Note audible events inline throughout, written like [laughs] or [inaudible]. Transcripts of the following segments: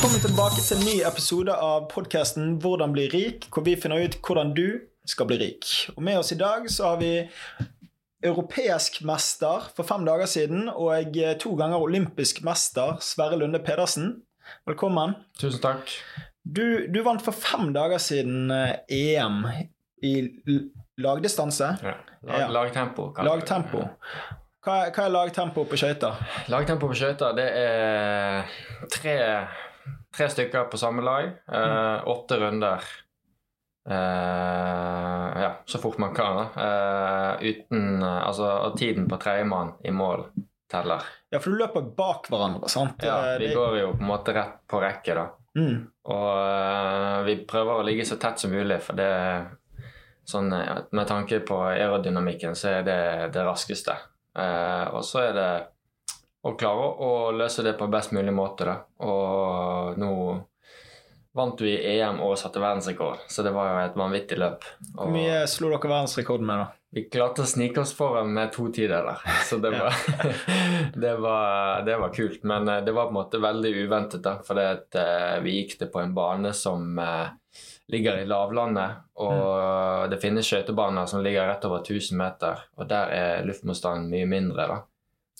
Velkommen tilbake til en ny episode av podkasten 'Hvordan bli rik', hvor vi finner ut hvordan du skal bli rik. Og Med oss i dag så har vi europeisk mester for fem dager siden og to ganger olympisk mester Sverre Lunde Pedersen. Velkommen. Tusen takk. Du, du vant for fem dager siden eh, EM i lagdistanse. Ja. Lag, Ja. Lagtempo. Lagtempo. Hva, hva er lagtempo på skøyter? Lagtempo på skøyter, det er tre, tre stykker på samme lag. Eh, åtte runder. Eh, ja, så fort man kan. Eh, uten eh, Altså, tiden på tredjemann i mål teller. Ja, for du løper bak hverandre, sant? Ja, Eh, vi går jo på en måte rett på rekke, da. Mm. Og eh, vi prøver å ligge så tett som mulig, for det sånn Med tanke på aerodynamikken, så er det det raskeste. Og så er det å klare å, løse det på best mulig måte, da. Og nå vant vi EM og satte verdensrekord, så det var jo et vanvittig løp. Hvor mye slo dere verdensrekorden med, da? vi klarte å snike oss foran med to tideler, så det var, [laughs] det var, det var kult. Men eh, det var på en måte veldig uventet, da, fordi at eh, vi gikk det på en bane som eh, ligger i lavlandet, og det finnes skøytebaner som ligger rett over 1000 meter, og der er luftmotstanden mye mindre, da.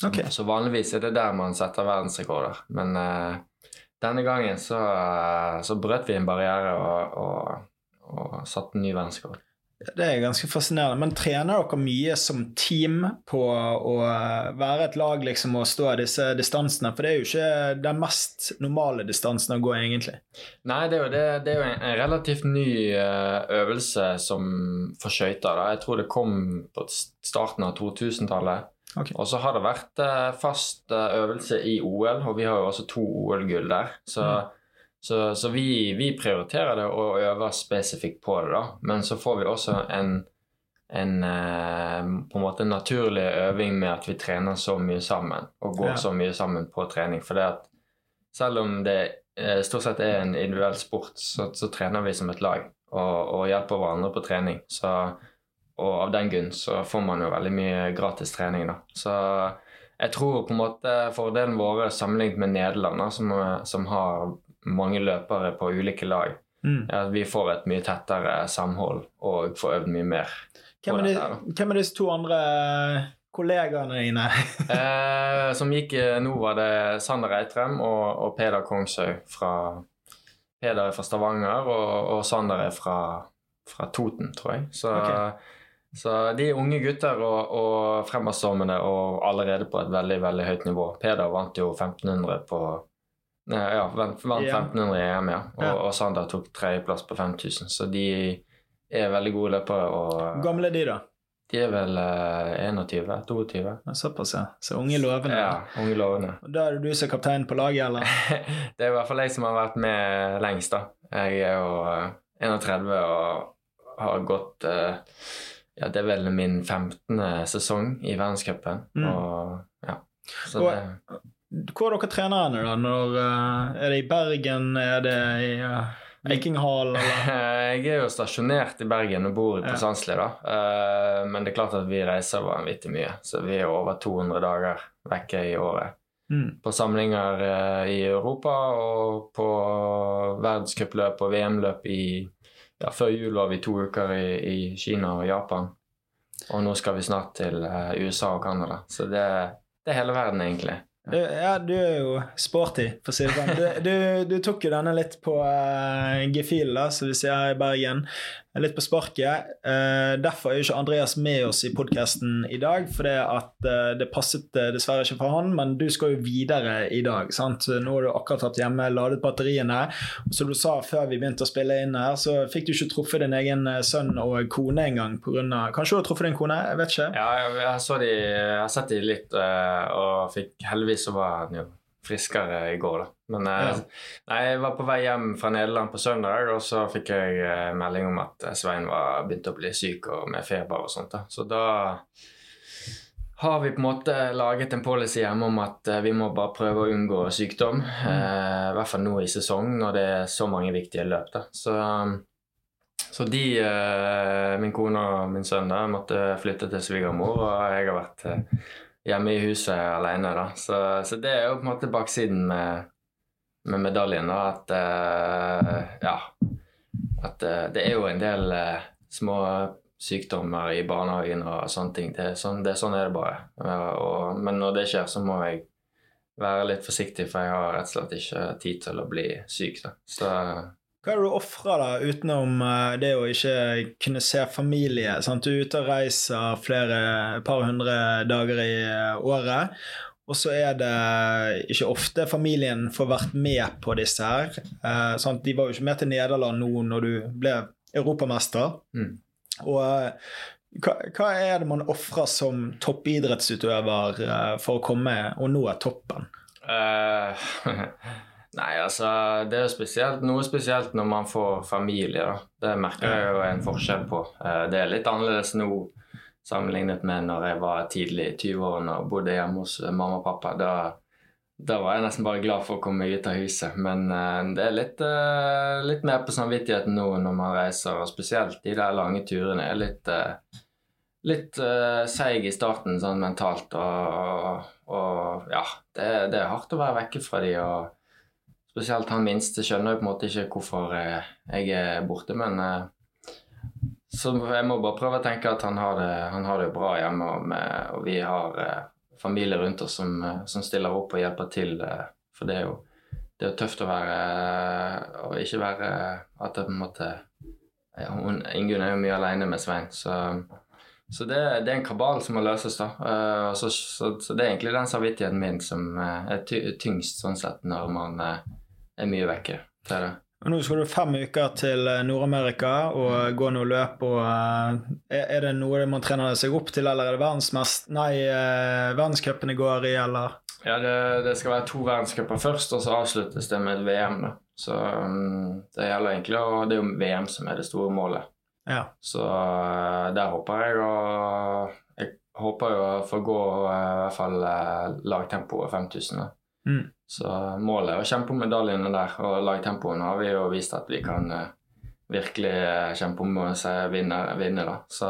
Ok. Så vanligvis er det der man setter verdensrekorder, men uh, denne gangen så, uh, så brøt vi en barriere og, og, og satte en ny verdensrekord. Det er ganske fascinerende. Men trener dere mye som team på å være et lag liksom, og stå disse distansene? For det er jo ikke den mest normale distansen å gå, egentlig. Nei, det er jo, det, det er jo en, en relativt ny eh, øvelse som for skøyter. Jeg tror det kom på starten av 2000-tallet. Ok. Og så har det vært eh, fast eh, øvelse i OL, og vi har jo også to OL-gull der. Så, så, så vi, vi prioriterer det og øver spesifikt på det, da. Men så får vi også en, en eh, på en måte naturlig øving med at vi trener så mye sammen og går Ja. så mye sammen på trening. For det at selv om det stort sett er en individuell sport, så, så trener vi som et lag og, og hjelper hverandre på trening. Så, og av den grunn så får man jo veldig mye gratis trening, da. Så jeg tror på en måte fordelen vår sammenlignet med Nederland, som, som har mange løpere på ulike lag, Mm. er at vi får et mye tettere samhold og får øvd mye mer. Hvem, er de, hvem er disse to andre kollegaene dine? [laughs] [laughs] Eh, som gikk eh, nå, var det Sander Eitrem og, og Peder Kongshaug fra Peder er fra Stavanger, og, og Sander er fra, fra Toten, tror jeg. Så, så de er unge gutter og, og fremadstormende og allerede på et veldig veldig høyt nivå. Peder vant jo 1500 på ja, vant, vant Ja. 1500 i EM, ja. Og, Ja. og Sander tok tredjeplass på 5000. Så de er veldig gode løpere. Og gamle er de, da? de er vel eh, 21-22. Ja, Såpass, ja. Så unge lovende. Ja, unge lovende. Og Da er det du som er kaptein på laget, eller? [laughs] det er i hvert fall jeg som har vært med lengst, da. Jeg er jo eh, 31 og har gått eh, Ja, det er vel min 15. sesong i verdenscupen. Mm. Og ja. Så Og- det Hvor er dere trenerne, da? Når, eh, er det i Bergen? Er det i uh, Eikinghall, eller? [laughs] Jeg er jo stasjonert i Bergen og bor på Ja. Sandsli, da. Uh, Men det er klart at vi reiser vanvittig mye. Så vi er over 200 dager vekke i året. Mm. på samlinger uh, i Europa og på verdenscupløp og VM-løp i ja, Før jul var vi to uker i, i Kina og Japan. Og nå skal vi snart til eh, USA og Canada. Så det, det er hele verden, egentlig. Du, ja, du er jo sporty, for å si det sånn. Du, du, du tok jo denne litt på uh, gefühl, da, som vi sier her i Bergen. Litt på sparket. Eh, derfor er jo ikke Andreas med oss i podkasten i dag, for det, eh, passet eh, dessverre ikke for han, men du skal jo videre i dag. sant? Nå har du akkurat tatt hjemme, ladet batteriene. Og som du sa før vi begynte å spille inn her, så fikk du ikke truffet din egen sønn og kone engang. av- Kanskje du har truffet din kone? Jeg vet ikke. Ja, jeg, jeg, de, jeg har sett de litt, og fikk, heldigvis så var han jo friskere i går, da. Men eh, Ja. nei, jeg var på vei hjem fra Nederland på søndag, og så fikk jeg eh, melding om at eh, Svein var begynt å bli syk og med feber og sånt. da. Så da har vi på en måte laget en policy hjemme om at vi må bare prøve å unngå sykdom. Eh, I hvert fall nå i sesong, når det er så mange viktige løp. da. Så, så de, eh, min kone og min sønn, da, måtte flytte til svigermor, og jeg har vært eh, hjemme i huset alene. da. Så, så det er jo på en måte baksiden med, med medaljen, da, at uh, Ja. At uh, det er jo en del uh, små sykdommer i barnehagen og sånne ting. Det er sånn, det, sånn er det bare. Og, men når det skjer, så må jeg være litt forsiktig, for jeg har rett og slett ikke tid til å bli syk. Da. Så hva er det du ofrer, da, utenom det å ikke kunne se familie? Sant? Du er ute og reiser flere par hundre dager i året. Og så er det ikke ofte familien får vært med på disse her. Eh, sant? De var jo ikke med til Nederland nå når du ble europamester. Mm. Og hva, hva, er det man ofrer som toppidrettsutøver for å komme og nå toppen? Uh, [laughs] [laughs] nei, altså Det er jo spesielt, noe spesielt når man får familie. da. Det merker jeg jo en forskjell på. Uh, det er litt annerledes nå sammenlignet med når jeg var tidlig i 20-årene og bodde hjemme hos mamma og pappa. Da, da, var jeg nesten bare glad for å komme meg ut av huset. Men uh, det er litt, uh, litt, mer på samvittigheten nå når man reiser, og spesielt de der lange turene. er litt, uh, litt seig i starten sånn mentalt. Og, og ja, det, det, er hardt å være vekke fra de, og Spesielt han minste skjønner jo på en måte ikke hvorfor jeg er borte, men så jeg må bare prøve å tenke at han har det, han har det bra hjemme, og, med, og vi har eh, familie rundt oss som, eh, som, stiller opp og hjelper til. Eh, for det er jo, det er tøft å være Å ikke være At det på en måte ja, Ingunn er jo mye alene med Svein, så, så det, det, er en kabal som må løses, da. Så, så, så, det er egentlig den samvittigheten min som er tyngst sånn sett når man er mye vekke. Det er det. Nå skal du fem uker til eh, Nord-Amerika og mm. gå noe løp. og uh, Er det noe man trener seg opp til, eller er det verdensmest... Nei, uh, verdenscupen går i, eller? Ja, det, det skal være to verdenscuper først, og så avsluttes det med et VM. da. Så um, det gjelder egentlig, og det er jo VM som er det store målet. Ja. Så der håper jeg å Jeg håper jo å få gå i hvert fall lagtempoet 5000. da. Mm. Så målet er å kjempe om medaljene der, og lagtempoen har vi jo vist at vi kan uh, virkelig uh, kjempe om å vinne, vinne da. Så,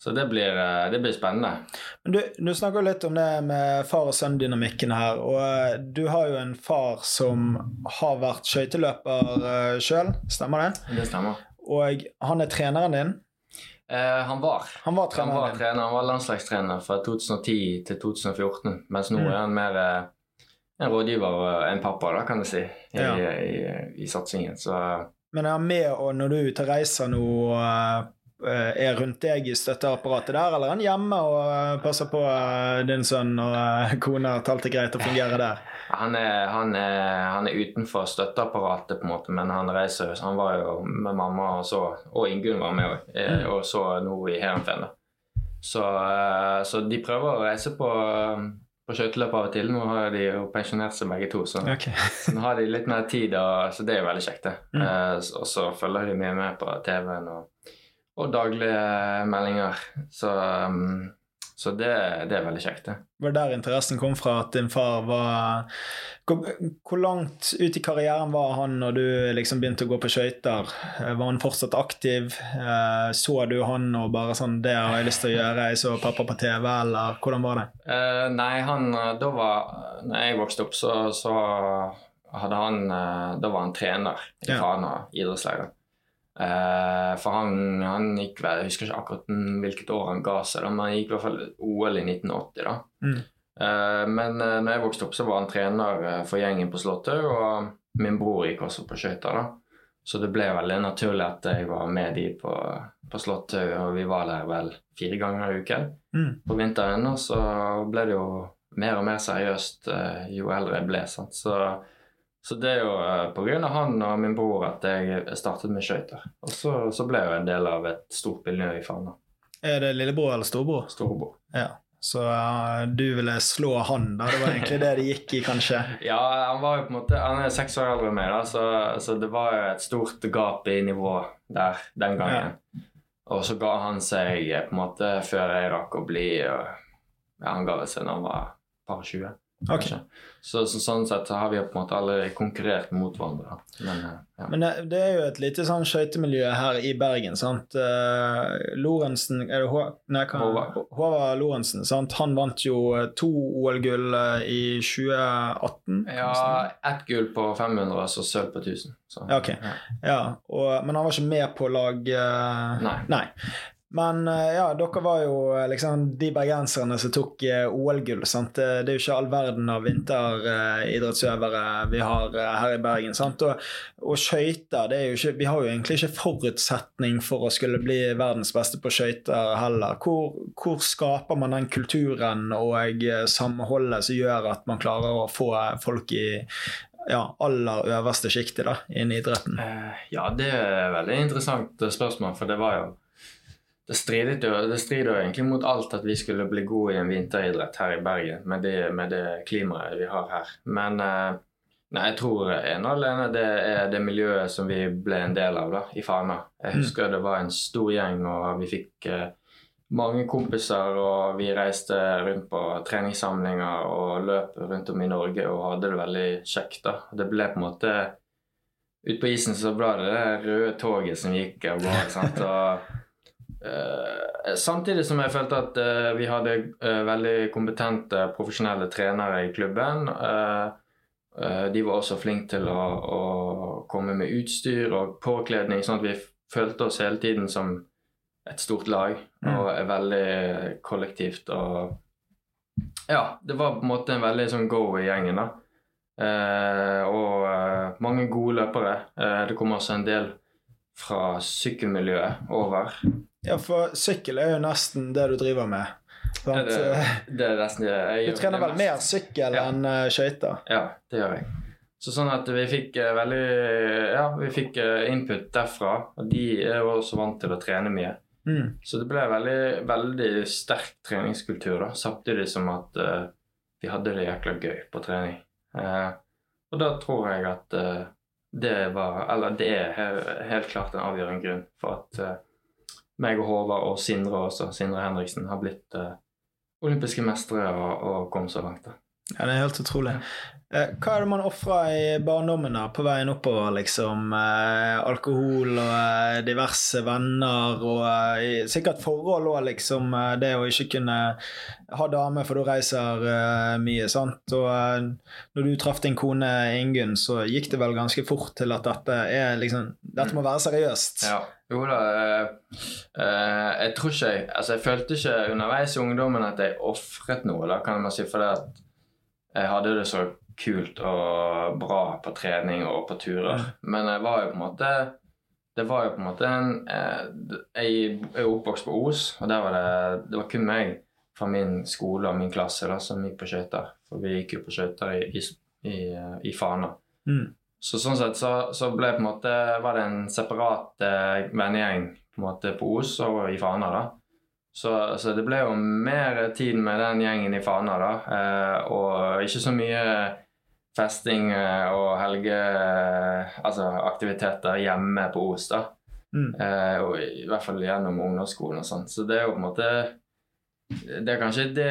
så det, blir, uh, det, blir, spennende. Du, du snakker litt om det med far og sønn-dynamikken her. Og du har jo en far som har vært skøyteløper sjøl, stemmer det? Det stemmer. Og han er treneren din? Eh, han var. Han var, han var, trener, han var landslagstrener fra 2010 til 2014, mens nå mm. er han mer en rådgiver og en pappa, da, kan du si, i, ja. i, i, i satsingen. Så Men er han med og når du er ute og reiser nå, uh, er rundt deg i støtteapparatet der, eller er han hjemme og uh, passer på din sønn og [laughs] kone at alt er greit og fungerer der? [laughs] Han er, han, er, han er, utenfor støtteapparatet, på en måte, men han reiser Så Han var jo med mamma og så, og Ingunn var med òg, mm. og så nå i Heerenveen. Så, så de prøver å reise på på skøyteløp av og til. Nå har de jo pensjonert seg begge to, så, okay. så, [laughs] nå har de litt mer tid, og, så det er jo veldig kjekt. det. Mm. Eh, og så følger de mye med på TV-en og, og, daglige meldinger. Så um, så det, det, er veldig kjekt, det. Var det der interessen kom fra, at din far var Hvor, hvor langt ut i karrieren var han når du liksom begynte å gå på skøyter? Eh, var han fortsatt aktiv? Eh, så du han og bare sånn 'Det har jeg lyst til å gjøre', jeg så pappa på TV, eller hvordan var det? Uh, nei, han Da var Når jeg vokste opp, så, så hadde han Da var han trener i ja. Fana idrettsleir. Uh, for han, han, gikk vel Jeg husker ikke akkurat hvilket år han ga seg, da, men han gikk i hvert fall OL i 1980. da. Mm. Uh, men uh, når jeg vokste opp, så var han trener for gjengen på Slottet, og min bror gikk også på skøyter. da. Så det ble veldig naturlig at jeg var med de på, på Slottet, og vi var der vel fire ganger i uken mm. på vinteren. Og så ble det jo mer og mer seriøst jo eldre jeg ble. sant? Så så det er jo pga. han og min bror at jeg startet med skøyter. Og så, så, ble jeg jo en del av et stort miljø i Fana. Er det lillebror eller storebror? Storebror. Ja. Så uh, du ville slå han, da? Det var egentlig det det gikk i, kanskje? [laughs] ja, han var jo på en måte Han er seks år eldre enn meg, da, så, så, det var jo et stort gap i nivå der den gangen. Ja. Og så ga han seg på en måte før jeg rakk å bli og, ja, Han ga seg når han var par 20. Ok. kanskje. Så, så sånn sett så har vi på en måte alle konkurrert mot hverandre. Men eh, ja. Men det, det er jo et lite sånn skøytemiljø her i Bergen, sant. Uh, Lorentzen er det nei, hva- Håvard. Håvard Lorentzen, sant. Han vant jo eh, to OL-gull i 2018. ja, ett gull på 500 og så sølv på 1000. Så, Ja. Ja, og, men han var ikke med på lag eh, Nei. Men eh, ja, dere var jo eh, liksom de bergenserne som tok eh, OL-gull. sant? Det er jo ikke all verden av vinteridrettsøvere vi har her i Bergen. sant? Og, og skøyter er Vi har jo egentlig ikke forutsetning for å skulle bli verdens beste på skøyter heller. Hvor, hvor skaper man den kulturen og samholdet som gjør at man klarer å få folk i ja, aller øverste sjiktet innen idretten? Ja, det er et veldig interessant spørsmål, for det var jo det strider, jo, det strider jo egentlig mot alt at vi skulle bli gode i en vinteridrett her i Bergen med det, med det klimaet vi har her. Men eh, nei, jeg tror ene og alene det er det miljøet som vi ble en del av da, i Fana. Jeg husker det var en stor gjeng, og vi fikk eh, mange kompiser, og vi reiste rundt på treningssamlinger og løp rundt om i Norge og hadde det veldig kjekt. da. Det ble på en måte Ute på isen så ble det det røde toget som gikk av gårde. Eh, samtidig som jeg følte at eh, vi hadde eh, veldig kompetente, profesjonelle trenere i klubben. De var også flinke til å, å komme med utstyr og påkledning, sånn at vi følte oss hele tiden som et stort lag Mm. og er veldig kollektivt og Ja, det var på en måte en veldig sånn go i gjengen, da. Eh, og eh, mange gode løpere. Eh, det kom også en del fra sykkelmiljøet over. Ja, for sykkel er jo nesten det du driver med. Det, det, det er nesten det jeg Du trener er vel mest- mer sykkel Ja. enn uh, skøyter? Ja, det gjør jeg. Så sånn at vi fikk eh, veldig Ja, vi fikk eh, input derfra. Og de er jo også vant til å trene mye. Mm. Så det ble veldig, veldig sterk treningskultur, da, samtidig som at uh, vi hadde det jækla gøy på trening. Uh, og da tror jeg at eh, det var Eller det er he- helt klart en avgjørende grunn for at uh, meg og Håvard og Sindre også, Sindre Henriksen, har blitt uh, olympiske mestere og, og kom så langt. da. Ja, det er helt utrolig. Eh, hva er det man ofrer i barndommen da, på veien oppover? liksom? Eh, alkohol og eh, diverse venner og eh, sikkert forhold òg, liksom. eh, det å ikke kunne ha dame, for du reiser eh, mye, sant. Og når du traff din kone Ingunn, så gikk det vel ganske fort til at dette er liksom Dette må være seriøst. Ja, jo da. jeg tror ikke jeg Altså, jeg følte ikke underveis i ungdommen at jeg ofret noe, da, kan man si. For det at jeg hadde det så kult og bra på trening og på turer. Men jeg var jo på en måte Det var jo på en måte en eh, Jeg er oppvokst på Os, og der var det Det var kun meg fra min skole og min klasse da, som gikk på skøyter. For vi gikk jo på skøyter i, i, i, Fana. Mm. Så sånn sett så, så ble på en måte, var det en separat eh, vennegjeng på, på Os og i Fana. da. Så, så det ble jo mer tid med den gjengen i Fana, da. Eh, og ikke så mye festing eh, og helge... Altså aktiviteter hjemme på Os, da. Mm. Eh, og i, hvert fall gjennom ungdomsskolen og sånn. Så det er jo på en måte Det er kanskje det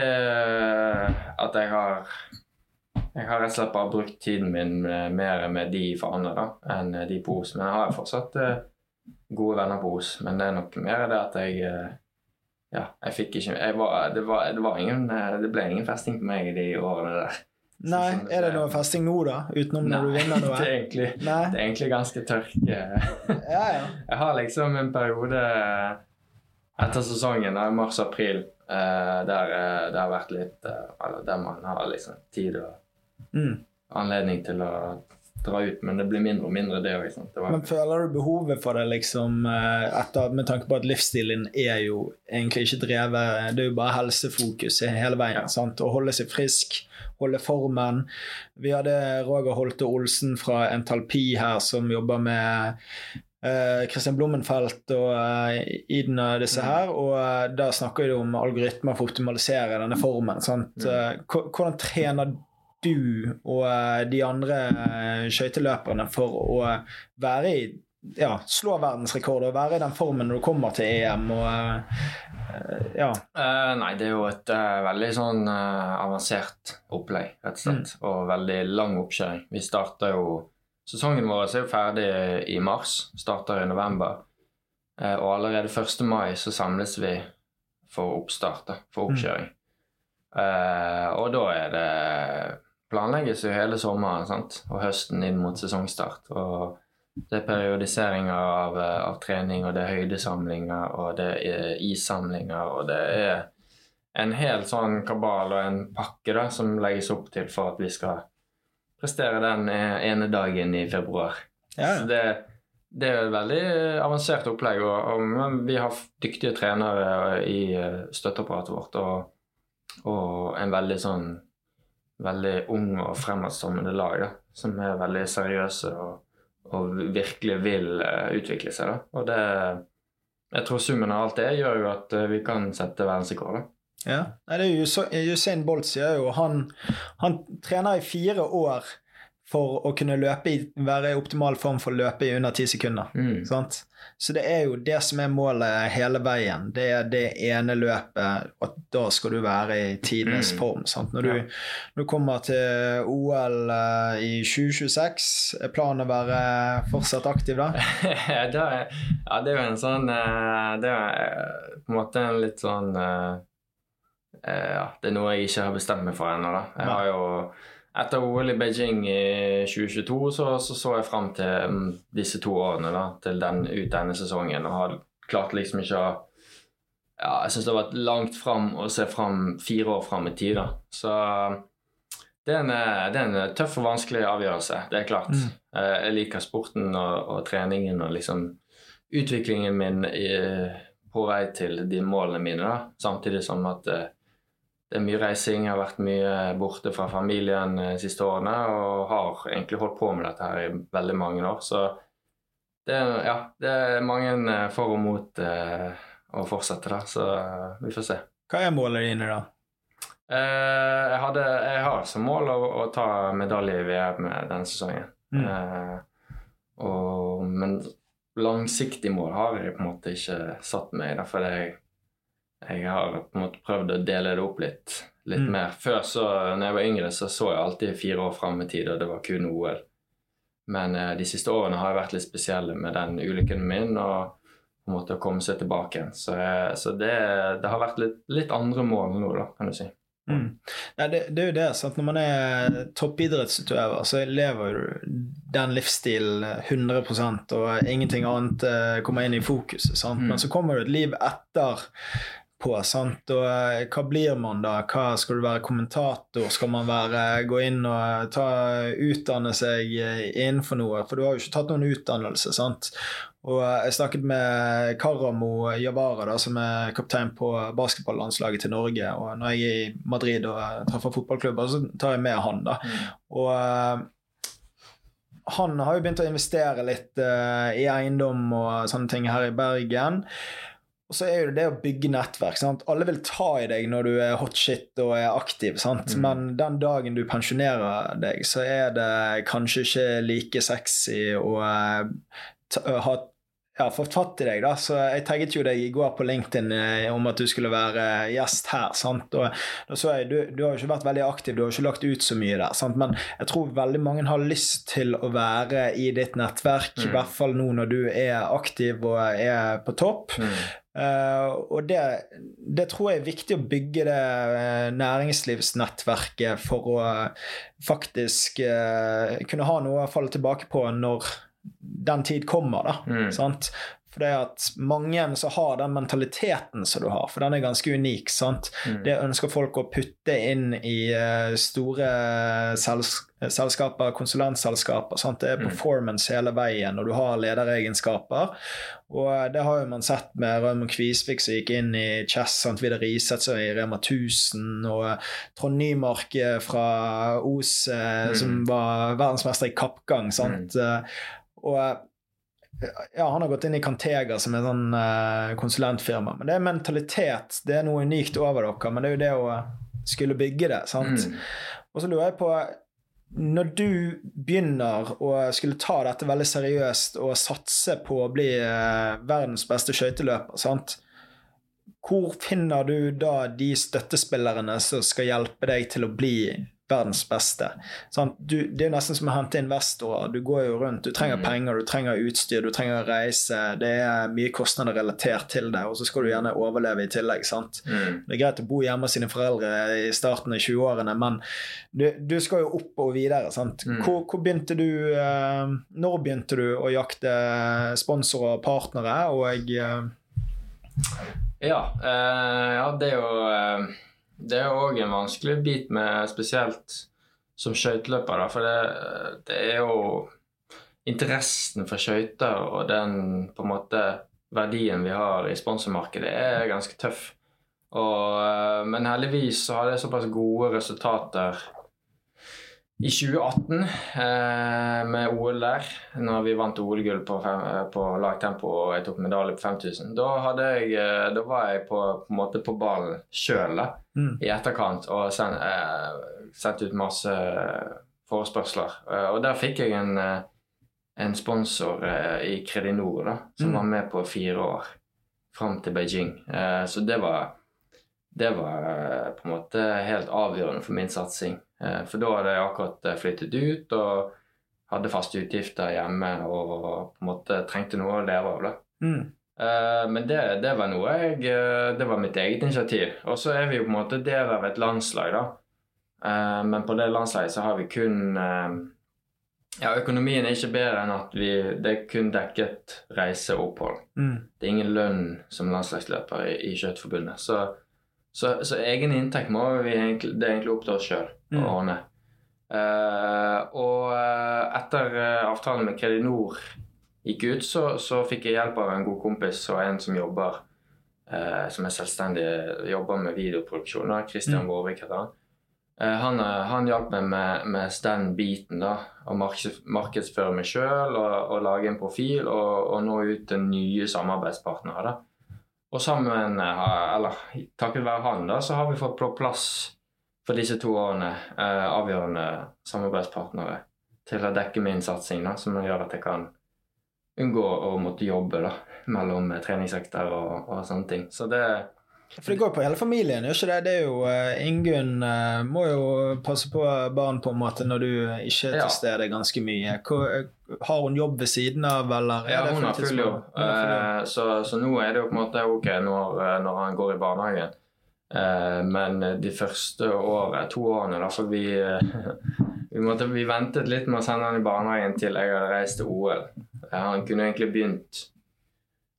at jeg har Jeg har rett og slett bare brukt tiden min eh, mer med de i Fana da, enn de på Os. Men jeg har jo fortsatt eh, gode venner på Os. Men det er nok mer det at jeg eh, Ja, jeg fikk ikke jeg var, det, var, det, var ingen, eh, det ble ingen festing på meg i de årene der. Nei, er det noe festing nå, da? Utenom når du vinner noe? [laughs] det er egentlig, Nei? det er egentlig ganske tørk. eh. Ja, ja. [laughs] Jeg har liksom en periode etter sesongen, i mars-april, eh, der eh, det har vært litt eh, eller Der man har liksom tid og Mm. anledning til å dra ut, men det blir mindre og mindre, det òg. Men føler du behovet for det liksom eh, etter, med tanke på at livsstilen er jo egentlig ikke drevet Det er jo bare helsefokus hele veien. Ja. sant? Å holde seg frisk, holde formen. Vi hadde Roger Holte Olsen fra Entalpi her som jobber med Kristian Christian Blommenfelt og uh, Iden og disse Mm. her, og eh, da snakker vi om algoritmer for å optimalisere denne formen. Mm. Eh, hvordan trener du og eh, de andre uh, skøyteløperne for å være i ja, slå verdensrekord og være i den formen når du kommer til EM. og eh, ja. Uh, nei, det er jo et uh, veldig sånn uh, avansert opplegg, rett og slett. Og veldig lang oppkjøring. Vi starter jo Sesongen vår er jo ferdig i mars, starter i november. Eh, og allerede 1. mai så samles vi for oppstart, for oppkjøring. Eh, og da er det Planlegges jo hele sommeren sant? og høsten inn mot sesongstart. Og det er periodiseringer av, eh, av trening, og det er høydesamlinger, og det er issamlinger, og det er en hel sånn kabal og en pakke da, som legges opp til for at vi skal prestere den eh, ene dagen i februar. Ja, Så det, det er et veldig avansert opplegg, og, og vi har dyktige trenere i eh, støtteapparatet vårt, og, og en veldig sånn veldig ung og fremadstormende lag, da, som er veldig seriøse og, og virkelig vil uh, utvikle seg. Da. Og det Jeg tror summen av alt det gjør jo at uh, vi kan sette verdensrekord. Ja. Nei, det er Usain Bolt sier jo han, han trener i fire år for å kunne løpe i, være i optimal form for å løpe i under ti sekunder. Mm. Sant? Så det er jo det som er målet hele veien. Det er det ene løpet, at da skal du være i tidenes Mm. form. Sant? Når, du, Ja. når du kommer til OL uh, i 2026, er planen å være fortsatt aktiv da? [laughs] det er, ja, det er jo en sånn eh, Det er eh, på en måte en litt sånn eh, eh, Ja, det er noe jeg ikke har bestemt meg for ennå. Jeg har jo etter OL i Beijing i 2022 så så, så jeg fram til mm, disse to årene, da, til den, ut denne sesongen, og har klart liksom ikke å ja, Jeg syns det har vært langt fram å se fram fire år fram i tid, da. Så det er, en, det er en tøff og vanskelig avgjørelse, det er klart. Mm. Eh, Jeg liker sporten og, og treningen og liksom utviklingen min i, på vei til de målene mine, da. Samtidig som at eh, det er mye reising, jeg har vært mye borte fra familien de siste årene og har egentlig holdt på med dette her i veldig mange år. Så det er, ja, det er mange eh, for og mot eh, å fortsette, da. Så eh, vi får se. Hva er målet dine da? Eh, jeg, hadde, jeg har som mål å, å ta medalje i VM denne sesongen. Mm. Eh, og, men langsiktig mål har jeg på en måte ikke satt meg. Derfor jeg, jeg har på en måte prøvd å dele det opp litt, litt Mm. mer. Før, så, når jeg var yngre, så så jeg alltid fire år fram i tid, og det var kun OL. Men eh, de siste årene har jeg vært litt spesielle med den ulykken min og på en måte å komme seg tilbake igjen. Så, jeg, så det, det har vært litt, litt andre mål nå, da, kan du si. Mm. Ja, det, det er jo det. Sant? Når man er toppidrettsutøver, så lever du den livsstilen 100% og ingenting annet eh, kommer inn i fokuset. Mm. Men så kommer det et liv etter på, sant? Og eh, hva blir man da? Hva Skal du være kommentator? Skal man være, gå inn og ta, utdanne seg eh, innenfor noe? For du har jo ikke tatt noen utdannelse. sant? Og eh, jeg snakket med Karamo Javara, da, som er kaptein på basketballandslaget til Norge. Og når jeg er i Madrid og eh, treffer fotballklubber, så tar jeg med han. da. Og eh, han har jo begynt å investere litt uh, i eiendom og sånne ting her i Bergen. Og så er jo det å bygge nettverk. sant? Alle vil ta i deg når du er hot shit og er aktiv, sant? Mm. men den dagen du pensjonerer deg, så er det kanskje ikke like sexy å eh, ha ja, fått fatt i deg, da. Så jeg tagget jo deg i går på LinkedIn eh, om at du skulle være gjest her. sant? Og da så jeg, du, du har jo ikke vært veldig aktiv, du har ikke lagt ut så mye der. sant? Men jeg tror veldig mange har lyst til å være i ditt nettverk, i Mm. hvert fall nå når du er aktiv og er på topp. Mm. Eh, og det, det tror jeg er viktig å bygge det eh, næringslivsnettverket for å faktisk eh, kunne ha noe å falle tilbake på når den tid kommer, da. Mm. Sant? For det at mange som har den mentaliteten som du har, for den er ganske unik. sant? Mm. Det ønsker folk å putte inn i eh, store sels selskaper, konsulentselskaper. sant? Det er Mm. performance hele veien, og du har lederegenskaper. Og eh, det har jo man sett med Raymond Kvisvik som gikk inn i Chess, sant? Vidar Riseth i Rema 1000, og eh, Trond Nymark fra Os Mm. som var verdensmester i kappgang. sant? Eh, Og eh, ja, han har gått inn i Cantega, som er et sånn uh, konsulentfirma. Men det er mentalitet. Det er noe unikt over dere, men det er jo det å skulle bygge det. sant? Mm. Og så lurer jeg på når du begynner å skulle ta dette veldig seriøst og satse på å bli uh, verdens beste skøyteløper, sant? hvor finner du da de støttespillerne som skal hjelpe deg til å bli verdens beste. Sånn, du, det er nesten som å hente investorer. Du går jo rundt, du trenger mm. penger, du trenger utstyr, du trenger reise. Det er mye kostnader relatert til det, og så skal du gjerne overleve i tillegg. sant? Mm. Det er greit å bo hjemme hos sine foreldre i starten av 20-årene, men du, du, skal jo opp og videre. sant? Mm. Hvor, hvor, begynte du uh, Når begynte du å jakte sponsorer og partnere, og uh, ja, uh, ja, det er jo det er òg en vanskelig bit med spesielt som skøyteløper, for det, det, er jo interessen for skøyter og den på en måte verdien vi har i sponsormarkedet, er ganske tøff. Og, eh, men heldigvis så har det såpass gode resultater i 2018 eh, med OL der, når vi vant OL-gull på, på lagtempo og jeg tok medalje på 5000, da, jeg, eh, da var jeg på, på, måte på ballen sjøl mm. i etterkant og send, eh, sendte ut masse forespørsler. Eh, og der fikk jeg en, eh, en sponsor eh, i Kredinor da, som mm. var med på fire år fram til Beijing. så det var, det var på en måte helt avgjørende for min satsing. Eh, for da hadde jeg akkurat eh, flyttet ut og hadde faste utgifter hjemme og på en måte trengte noe å leve av. Mm. Eh, men det, det, var noe jeg Det var mitt eget initiativ. Og så er vi jo på en måte del av et landslag, da. Men på det landslaget så har vi kun ja, økonomien er ikke bedre enn at vi, det er kun dekket reise og opphold. Mm. Det er ingen lønn som landslagsløper i, i Skøyteforbundet. Så så, så, egen inntekt må vi egentlig, det er egentlig opp til oss sjøl å mm. ordne. Uh, og uh, etter uh, avtalen med Kredinor gikk ut, så, så, fikk jeg hjelp av en god kompis og en som jobber som er selvstendig, jobber med videoproduksjon. Kristian mm. Vårvik heter han. Han, han, hjalp meg med, med stand-biten. da, Å markedsføre meg sjøl og, og, lage en profil og, og nå ut til nye samarbeidspartnere. da. Og sammen, eh, eller takket være han, da, så har vi fått på plass for disse to årene eh, avgjørende samarbeidspartnere til å dekke min satsing, da, som gjør at jeg kan unngå å måtte jobbe da, mellom treningsøkter og, og sånne ting. Så det, for det går på hele familien, ikke det? Det er jo uh, Ingunn uh, må jo passe på barn på en måte når du ikke er til stede ganske mye. Hvor, uh, har hun jobb ved siden av, eller? Ja, hun har full jobb. Så, så, nå er det jo på en måte ok når, når han går i barnehagen. men de første året, to årene, da, for vi, [laughs] vi, måtte, vi ventet litt med å sende han i barnehagen til jeg hadde reist til OL. han kunne egentlig begynt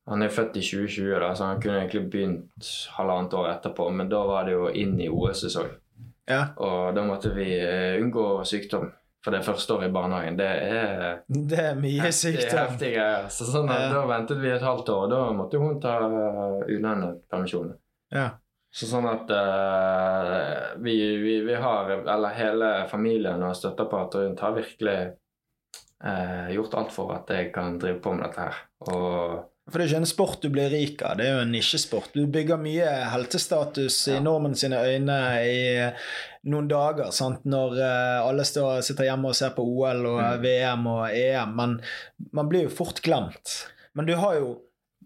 han er født i 2020, da, så han kunne egentlig begynt halvannet år etterpå, men da var det jo inn i OL-sesong. Ja. Og da måtte vi uh, unngå sykdom. For det første året i barnehagen, det er [laughs] Det er mye sykdom. Det er Så sånn at ja. Da ventet vi et halvt år, og da måtte hun ta uh, ulønnet permisjon. Ja. Så sånn at uh, vi, vi, vi, har, eller hele familien og støtteapparatet rundt har virkelig uh, gjort alt for at jeg kan drive på med dette her. Og for det er ikke en sport du blir rik av, det er jo en nisjesport. Du bygger mye heltestatus i nordmenn sine øyne i noen dager, sant? når uh, alle står, sitter hjemme og ser på OL og mm. VM og EM, men man blir jo fort glemt. Men du har jo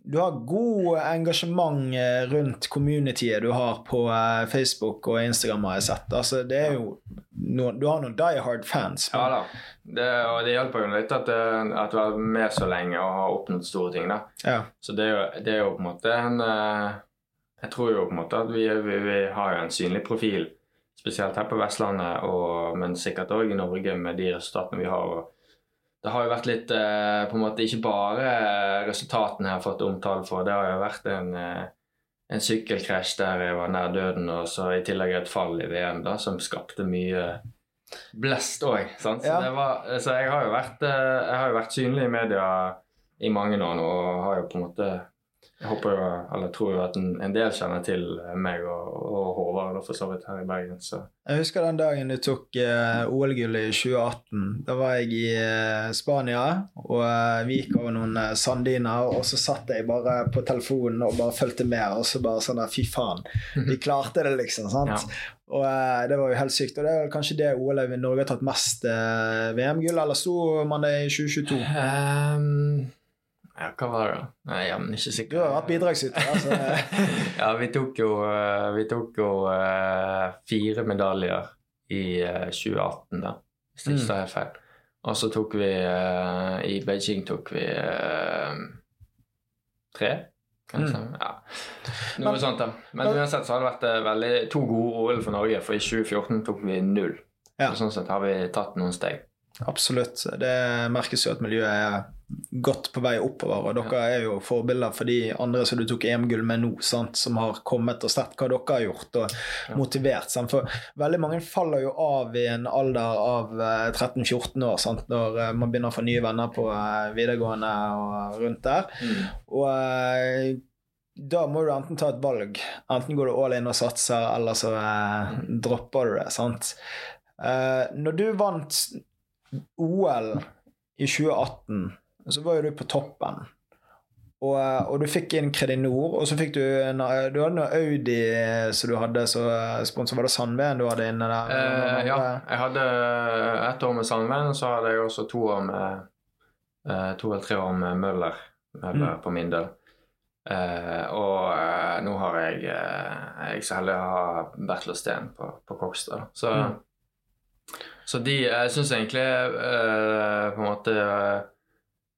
du har god engasjement eh, rundt communityet du har på uh, Facebook og Instagram, har jeg sett. Altså, det er jo noen, du har noen die hard fans. Men... Ja da. Det, og det hjelper jo litt at, eh, at du har vært med så lenge og har oppnådd store ting. da. Ja. Så det er, jo, det er, jo, på en måte en Jeg tror jo på en måte at vi, vi, vi har jo en synlig profil, spesielt her på Vestlandet, og, men sikkert òg i Norge med de resultatene vi har. og det har jo vært litt eh, på en måte Ikke bare resultatene jeg har fått omtale for. Det har jo vært en, eh, en sykkelkrasj der jeg var nær døden, og så i tillegg et fall i VM da, som skapte mye blest òg. Så, ja. så jeg, har jo vært, eh, jeg har jo vært synlig i media i mange år nå og har jo på en måte jeg håper jo, eller tror jo at en, en del kjenner til meg og, og Håvard for så vidt her i Bergen. Så. Jeg husker den dagen du tok uh, OL-gullet i 2018. Da var jeg i uh, Spania, og uh, vi gikk over noen uh, sandiner, og så satt jeg bare på telefonen og bare fulgte med, og så bare sånn der Fy faen, vi [laughs] klarte det, liksom. sant? Ja. Og det var jo helt sykt. Og det er vel kanskje det OL Norge har tatt mest VM-gull, eller sto man det i 2022? Um, ja, hva var det? Nei, Jeg er ikke sikker. Du har vært bidragsyter. Altså. [laughs] ja, vi tok jo, vi tok jo uh, fire medaljer i uh, 2018, da, hvis det ikke tar helt feil. Og så tok vi uh, I Beijing tok vi tre, kanskje. Mm. Ja. Noe men, sånt, da. Men uansett så har det vært veldig, to gode OL for Norge, for i 2014 tok vi null. Ja. Så sånn sett har vi tatt noen steg. Absolutt. Det merkes jo at miljøet er godt på vei oppover. Og dere er jo forbilder for de andre som du tok EM-gull med nå, sant? som har kommet og sett hva dere har gjort, og motivert. Sant? For veldig mange faller jo av i en alder av 13-14 år, sant? når man begynner å få nye venner på videregående og rundt der. Mm. Og da må du enten ta et valg. Enten går du all in og satser, eller så eh, dropper du det. sant? Uh, når du vant OL i 2018, så var jo du på toppen. Og, og du fikk inn Kredinor, og så fikk du en, Du hadde noe Audi som du hadde så sponsor. Var det Sandveen du hadde inne der? Eh, ja, jeg hadde ett år med Sandveen, og så hadde jeg også to år med eh, To eller tre år med Møller, Møller mm. på min del. Eh, og eh, nå har jeg eh, Jeg er så heldig å ha Bertil Steen på, på Kokstad. Så mm. Så de Jeg syns egentlig uh, på en måte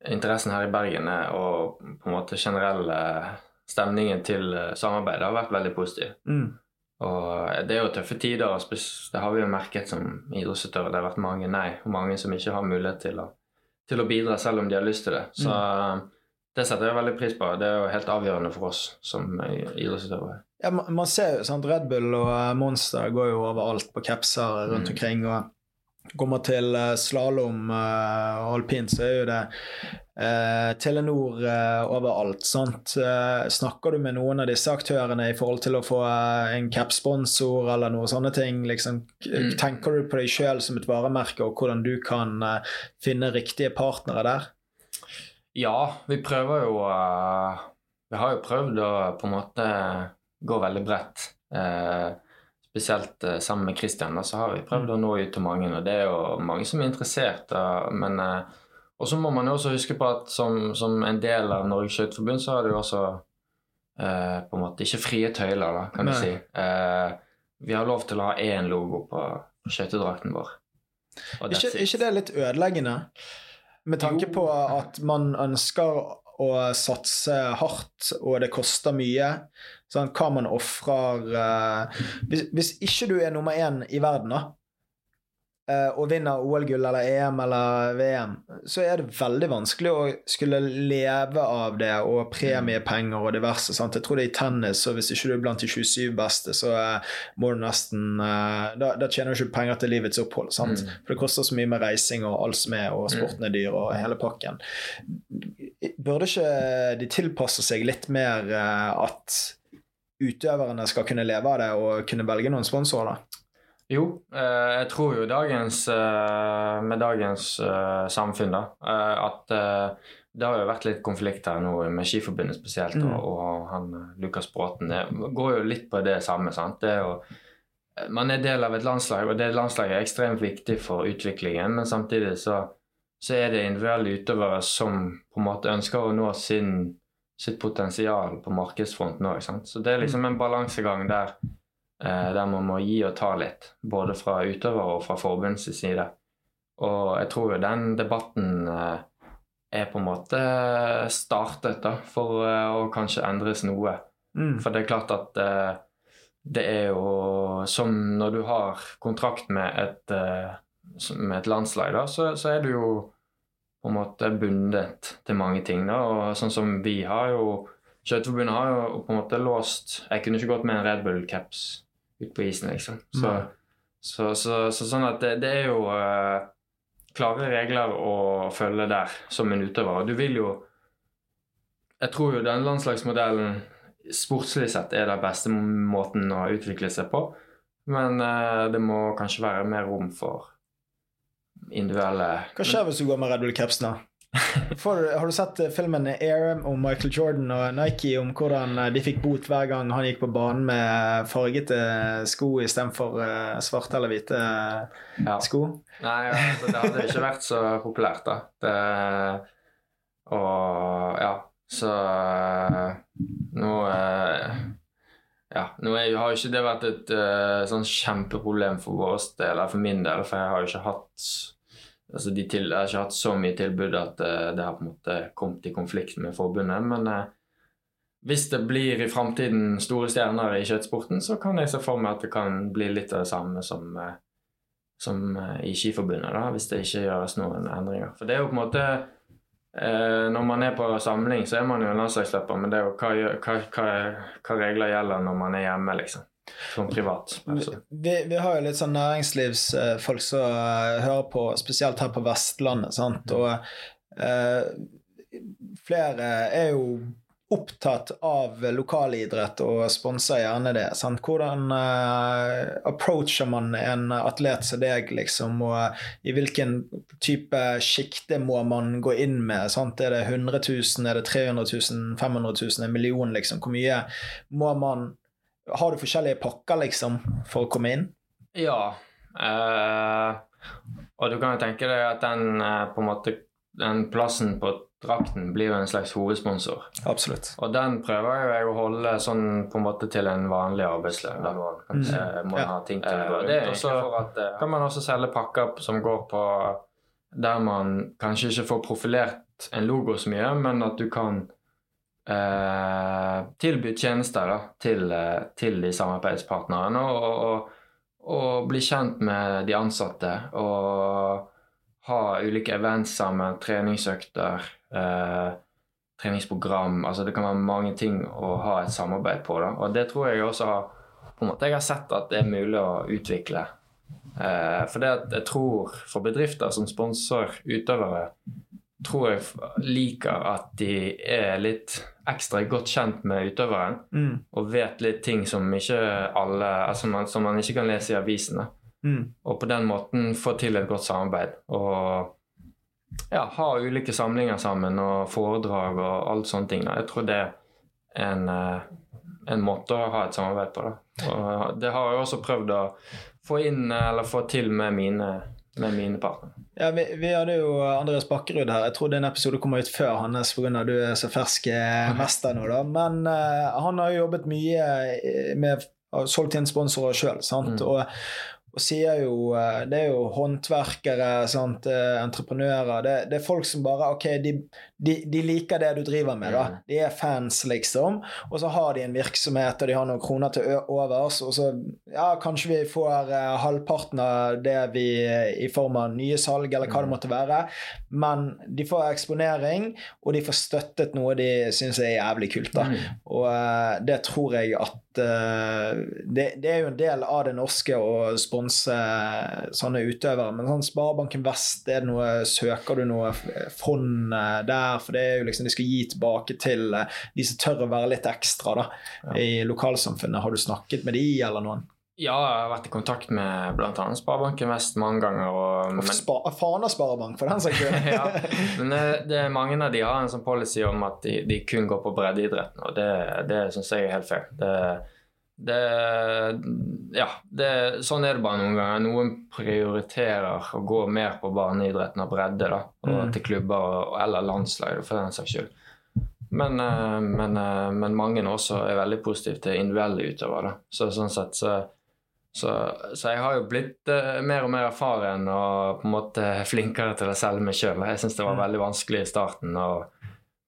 interessen her i Bergen og på en måte generelle stemningen til samarbeidet har vært veldig positiv. Mm. Og det er jo tøffe tider, og det har vi jo merket som idrettsutøvere. Det har vært mange nei, og mange som ikke har mulighet til å, til å bidra selv om de har lyst til det. Så mm. det setter jeg veldig pris på. Det er jo helt avgjørende for oss som idrettsutøvere. Ja, man ser jo sant, Red Bull og Monster går jo overalt på capser rundt mm. omkring. og kommer til eh, slalåm eh, og alpint, så er jo det eh, Telenor eh, overalt. sant? Eh, snakker du med noen av disse aktørene i forhold til å få eh, en cap-sponsor eller noe sånne ting? Liksom, mm. Tenker du på deg sjøl som et varemerke, og hvordan du kan finne riktige partnere der? Ja, vi prøver jo Vi har jo prøvd å på en måte gå veldig bredt. Eh, spesielt uh, sammen med Christian, da, så har vi prøvd å nå ut til mange. Og det er jo mange som er interessert. Da, men uh, Og så må man jo også huske på at som, som en del av Norges Skøyteforbund, så har jo også uh, på en måte ikke frie tøyler, da, kan Nei. du si. vi har lov til å ha én logo på skøytedrakten vår. Ikke, ikke det er litt ødeleggende? Med tanke jo. på at man ønsker å satse hardt, og det koster mye. Sånn, hva man ofrer uh, hvis, hvis, ikke du er nummer én i verden, da, uh, og vinner OL-gull eller EM eller VM, så er det veldig vanskelig å skulle leve av det og premiepenger og diverse. Sant? Jeg tror det er i tennis, og hvis ikke du er blant de 27 beste, så uh, må du nesten da, da, tjener du ikke penger til livets opphold. Sant? Mm. For det koster så mye med reising og alt som er, og mm. sporten er dyr og hele pakken. Burde ikke de tilpasse seg litt mer at utøverne skal kunne leve av det og kunne velge noen sponsorer? Jo, eh, jeg tror jo dagens, eh, med dagens eh, samfunn da, at det har jo vært litt konflikt her nå med Skiforbundet spesielt, mm. og, og, han Lukas Bråten. Det går jo litt på det samme. sant? Det er jo, man er del av et landslag, og det landslaget er ekstremt viktig for utviklingen, men samtidig så, så er det individuelle utøvere som på en måte ønsker å nå sin sitt potensial på markedsfronten òg. Så det er liksom en balansegang der, eh, der man må gi og ta litt. Både fra utøver og fra forbundets side. Og jeg tror jo den debatten eh, er på en måte startet da, for eh, å kanskje endres noe. Mm. For det er klart at det er jo som når du har kontrakt med et, med et landslag, da, så, så er du jo på en måte bundet til mange ting. da, og Sånn som vi har jo Skøyteforbundet har jo på en måte låst Jeg kunne ikke gått med en Red Bull-caps ut på isen, liksom. Så, så, så, så sånn at det, det er jo uh, klare regler å følge der som en utøver. Du vil jo jeg tror jo den landslagsmodellen sportslig sett er den beste måten å utvikle seg på. Men uh, det må kanskje være mer rom for individuelle Hva skjer hvis du går med Red Bull-capsen? [laughs] da? For, har du sett eh, filmen Air om Michael Jordan og Nike om hvordan eh, de fikk bot hver gang han gikk på banen med fargete sko istedenfor svarte eller hvite Ja. sko? Nei, altså, det hadde ikke vært så populært, da. Det, og ja, så eh, nå eh, Ja, nå er, har jo ikke det vært et uh, sånn kjempeproblem for vår del, eller for min del, for jeg har jo ikke hatt altså de til, Jeg har ikke hatt så mye tilbud at uh, det har på en måte kommet i konflikt med forbundet. Men uh, hvis det blir i framtiden store stjerner i kjøttsporten, så kan jeg se for meg at det kan bli litt av det samme som som i Skiforbundet, da, hvis det ikke gjøres noen endringer. For det er jo på en måte eh, Når man er på samling, så er man jo en landslagsløper, men det er jo hva, hva, hva, hva regler gjelder når man er hjemme, liksom. Som privat. Altså. Vi, vi har jo litt sånn næringslivsfolk som eh, hører på, spesielt her på Vestlandet. sant? Og eh, flere er jo opptatt av lokalidrett og sponser gjerne det. sant? Hvordan uh, approacher man en atlet som deg, liksom? Og eh, i hvilken type sjikte må man gå inn med? sant? Er det 100 000, er det 300 000, 500 000, en million, liksom? Hvor mye må man Har du forskjellige pakker, liksom, for å komme inn? Ja. Uh, og du kan jo tenke deg at den på en måte den plassen på drakten blir jo en slags hovedsponsor. Absolutt. Og den prøver jo jeg å holde sånn på en måte til en vanlig arbeidslønn. Da man kanskje må Ja. ha ting til rundt. Det for at eh, kan man også selge pakker som går på der man kanskje ikke får profilert en logo så mye, men at du kan eh, tilby tjenester da, til, eh, til de samarbeidspartnerne. Og, og, og bli kjent med de ansatte. Og ha ulike events sammen, treningsøkter, eh, treningsprogram. altså Det kan være mange ting å ha et samarbeid på. da, Og det tror jeg også har på en måte jeg har sett at det er mulig å utvikle. Eh, for det at jeg tror for bedrifter som sponser utøvere, tror jeg liker at de er litt ekstra godt kjent med utøveren Mm. og vet litt ting som ikke alle, altså man, som man ikke kan lese i avisene. Mm. Og på den måten få til et godt samarbeid. Og ja, ha ulike samlinger sammen og foredrag og alle sånne ting. Da. Jeg tror det er en, eh, en måte å ha et samarbeid på. Da. Og det har jeg også prøvd å få inn eller få til med mine, med mine partnere. Ja, vi, vi hadde jo Andreas Bakkerud her. Jeg tror den episode kommer ut før hans pga. du er så fersk eh, [laughs] mester nå, da. Men uh, han har jo jobbet mye med solgt inn sponsorer sjøl. Mm. Og, og sier jo eh, Det er jo håndverkere, sant? eh, entreprenører. Det, det er folk som bare Ok, de, de, de liker det du driver med, da. Mm. De er fans, liksom. Og så har de en virksomhet, og de har noen kroner til overs, og så ja, kanskje vi får eh, halvparten av det vi i form av nye salg, eller hva det Mm. måtte være. Men de får eksponering, og de får støttet noe de syns er jævlig kult. da. Mm. Og eh, det tror jeg at eh, det, det er jo en del av det norske å sponse sånne utøvere. Men sånn Sparebanken Vest, er det noe, søker du noe fond eh, der? For det er jo liksom de skal gi tilbake til eh, de som tør å være litt ekstra da, Ja. i lokalsamfunnet. Har du snakket med de eller noen? Ja, jeg har vært i kontakt med bl.a. Sparebanken Vest mange ganger. Og, Og spa, Fana Sparebank, for den saks skyld. [laughs] ja, men det, det er mange av de har en sånn policy om at de, de kun går på breddeidretten, og det, det syns jeg er helt feil. Det, det, ja, det, sånn er det bare noen ganger. Noen prioriterer å gå mer på barneidretten og bredde, da, og Mm. til klubber og, eller landslag, for den saks skyld. Men, eh, men, eh, men mange også er veldig positive til individuelle utøvere. Så sånn sett så så, så jeg har jo blitt eh, mer og mer erfaren og på en måte flinkere til å selge meg sjøl. Jeg syns det var Mm. veldig vanskelig i starten å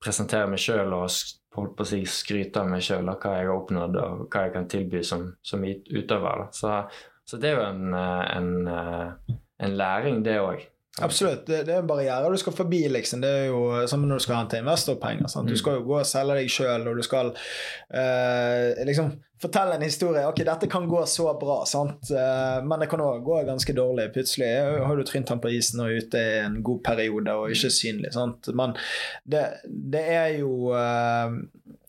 presentere meg sjøl og holdt på å si skryte av meg sjøl og hva jeg har oppnådd og hva jeg kan tilby som, som utøver. Så, så det er jo en, eh, en, eh, en læring, det òg. Absolutt. Det, det er barriere, du skal forbi, liksom. Det er jo som når du skal hente investorpenger. Sant? Du Mm. skal jo gå og selge deg sjøl, og du skal eh, liksom fortelle en historie. Ok, dette kan gå så bra, sant? Eh, men det kan òg gå ganske dårlig. Plutselig har du trynt han på isen og ute i en god periode og ikke synlig. sant? Men det, det er jo eh,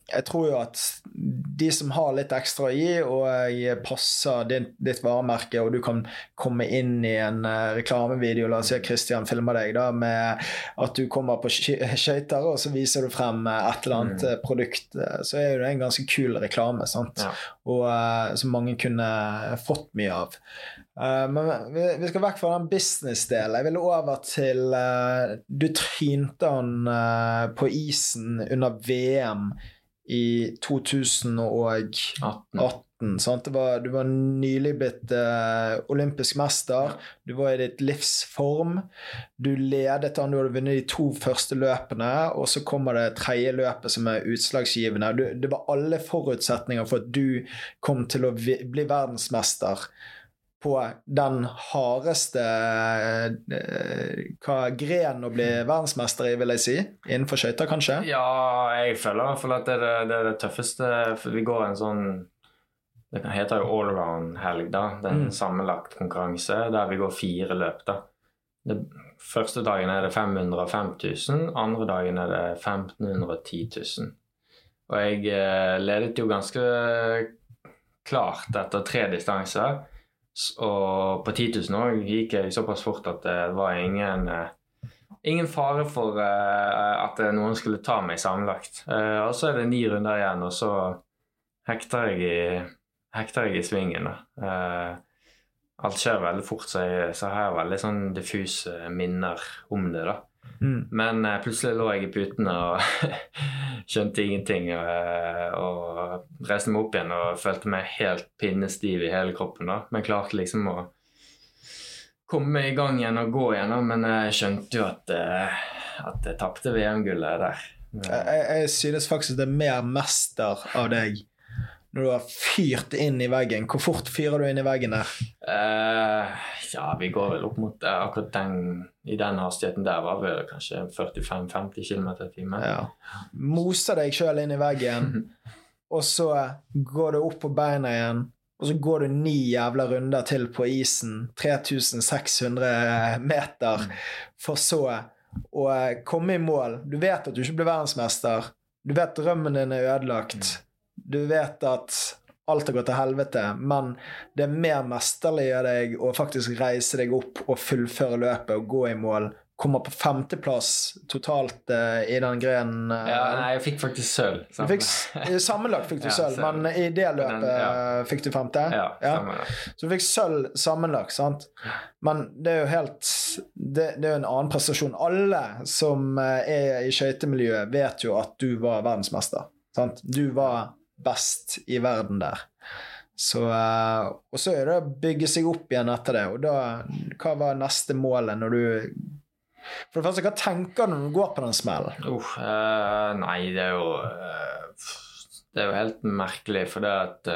jeg tror jo at de som har litt ekstra å gi, og passer din, ditt varemerke, og du kan komme inn i en uh, reklamevideo, la oss si at Christian filmer deg da, med at du kommer på skøy- skøyter, og så viser du frem eh, et eller annet Mm. eh, produkt, eh, så er jo det en ganske kul reklame, sant? Ja. og eh, som mange kunne fått mye av. Eh, men vi, skal vekk fra den business-delen. Jeg vil over til eh, Du trynte han eh, på isen under VM i 2018. 18. Sant? Det var, du var nylig blitt uh, olympisk mester. Du var i ditt livs form. Du ledet han, du hadde vunnet de to første løpene, og så kommer det tredje løpet som er utslagsgivende. Du, det var alle forutsetninger for at du kom til å bli verdensmester på den hardeste eh, hva gren å bli verdensmester i, vil jeg si. Innenfor skøyter, kanskje? Ja, jeg føler i hvert fall at det er det, det, er det tøffeste. For vi går en sånn Det kan hete jo allround-helg, da. Det er en Mm. sammenlagt konkurranse der vi går fire løp, da. Det, første dagen er det 505 000, andre dagen er det 1510 000. Og jeg eh, ledet jo ganske klart etter tre distanser. Og på 10 000 òg gikk jeg såpass fort at det var ingen eh, Ingen fare for eh, at eh, noen skulle ta meg sammenlagt. Og så er det ni runder igjen, og så hekter jeg i, hekter jeg i svingen. Alt skjer veldig fort, så jeg, så har veldig sånn diffuse minner om det. da. Mm. Men uh, plutselig lå jeg i putene og [laughs] skjønte ingenting. Og, og reiste meg opp igjen og følte meg helt pinnestiv i hele kroppen. da. Men klarte liksom å komme i gang igjen og gå igjen. da. Men jeg skjønte jo at, eh, at jeg tapte VM-gullet der. Jeg, jeg, jeg synes faktisk det er mer mester av deg når du har fyrt inn i veggen. Hvor fort fyrer du inn i veggen der? Uh, ja, vi går vel opp mot eh, akkurat den I den hastigheten der var vi kanskje 45-50 km i timen. Ja. Moser deg sjøl inn i veggen, [laughs] og så går du opp på beina igjen. Og så går du ni jævla runder til på isen, 3600 meter, for så å komme i mål. Du vet at du ikke blir verdensmester. Du vet drømmen din er ødelagt. Du vet at alt har gått til helvete, men det er mer mesterlig av deg å faktisk reise deg opp og fullføre løpet og gå i mål. Kommer på femteplass totalt uh, i den grenen. Uh, Ja, nei, jeg fikk faktisk sølv. du [laughs] sammenlagt fikk du Ja, sølv, men i det løpet Den- ja. eh, fikk du femte? Ja, Ja. Så du fikk sølv sammenlagt, sant? Men det er jo helt Det, det er jo en annen prestasjon. Alle som er i skøytemiljøet, vet jo at du var verdensmester. Sant? Du var best i verden der. Så, eh, og så er det å bygge seg opp igjen etter det. Og da Hva var neste målet når du For det første, hva tenker du når du går på den smellen? Uh, nei, det er jo eh, Det er jo helt merkelig, for det at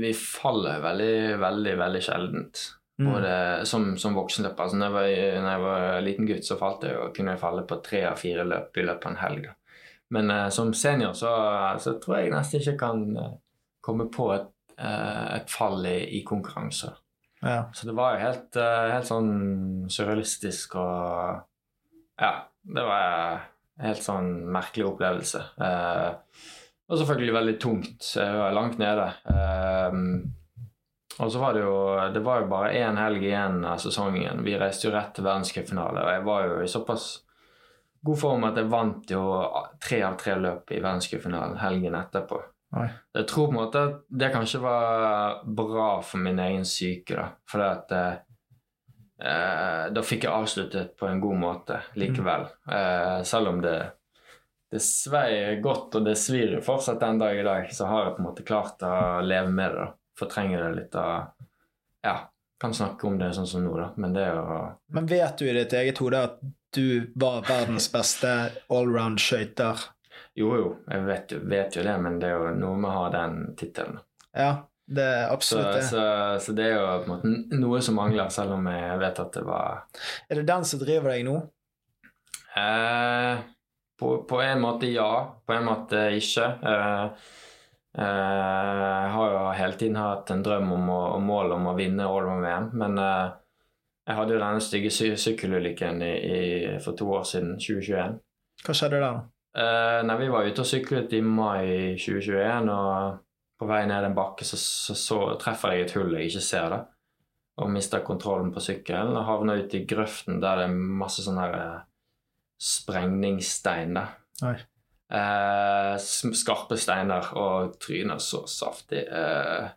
Vi faller veldig, veldig, veldig sjeldent. Mm. Både som, som voksenløper. Altså, når, jeg var, når jeg var liten gutt, så falt jeg og kunne jeg falle på tre av fire løp i løpet av en helg. Men uh, som senior så, så tror jeg nesten ikke kan eh, komme på et, uh, et fall i, i konkurranser. Ja. Så det var jo helt, uh, helt sånn surrealistisk og Ja, det var en helt sånn merkelig opplevelse. Eh, og selvfølgelig veldig tungt. Jeg var langt nede. Eh, og så var det jo Det var jo bare én helg igjen av sesongen. Vi reiste jo rett til verdenscupfinale, og jeg var jo i såpass god form at jeg vant jo tre av tre løp i verdenscupfinalen helgen etterpå. Oi. Jeg tror på en måte at det kanskje var bra for min egen syke, da. For at eh, eh, da fikk jeg avsluttet på en god måte likevel. Eh, selv om det, det svei godt, og det svir jo fortsatt den dag i dag, så har jeg på en måte klart å leve med det. da. Fortrenge det litt av Ja, kan snakke om det sånn som nå, da. Men det er jo Men vet du i ditt eget hode at du var verdens beste allround-skøyter? Jo, jo, jeg vet jo, vet jo det, men det er jo noe med å ha den tittelen. Ja. Det er absolutt det. så, så det er jo på en måte noe som mangler, selv om jeg vet at det var Er det den som driver deg nå? eh, på, på en måte ja, på en måte ikke. Eh, eh, jeg har jo hele tiden hatt en drøm om og mål om å vinne Allround-VM, men eh, jeg hadde jo denne stygge sy sykkelulykken i, i, for to år siden, 2021. Hva skjedde der, da? Uh, nei, vi var ute og syklet i mai 2021, og på vei ned en bakke så, så, så treffer jeg et hull jeg ikke ser, da. Og mister kontrollen på sykkelen og havner ute i grøften der det er masse sånn her uh, sprengningsstein, da. Oi. Eh, skarpe steiner og tryner så saftig. Uh,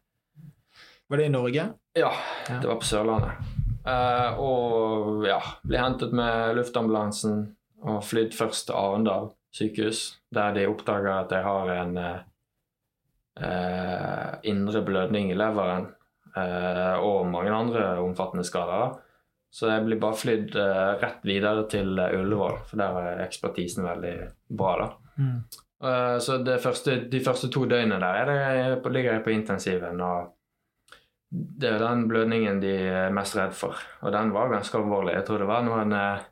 Var det i Norge? ja, Ja. det var på Sørlandet. Eh, og ja, ble hentet med luftambulansen og flydd først til Arendal sykehus, der de oppdaga at jeg har en uh, indre blødning i leveren uh, og mange andre omfattende skader. Så jeg blir bare flydd rett videre til Ullevål, for der er ekspertisen veldig bra. da. Mm. Så det første, de første to døgnene der er det, på- ligger jeg på intensiven. og Det er jo den blødningen de er mest redd for. Og den var ganske alvorlig. Jeg tror det var noen eh,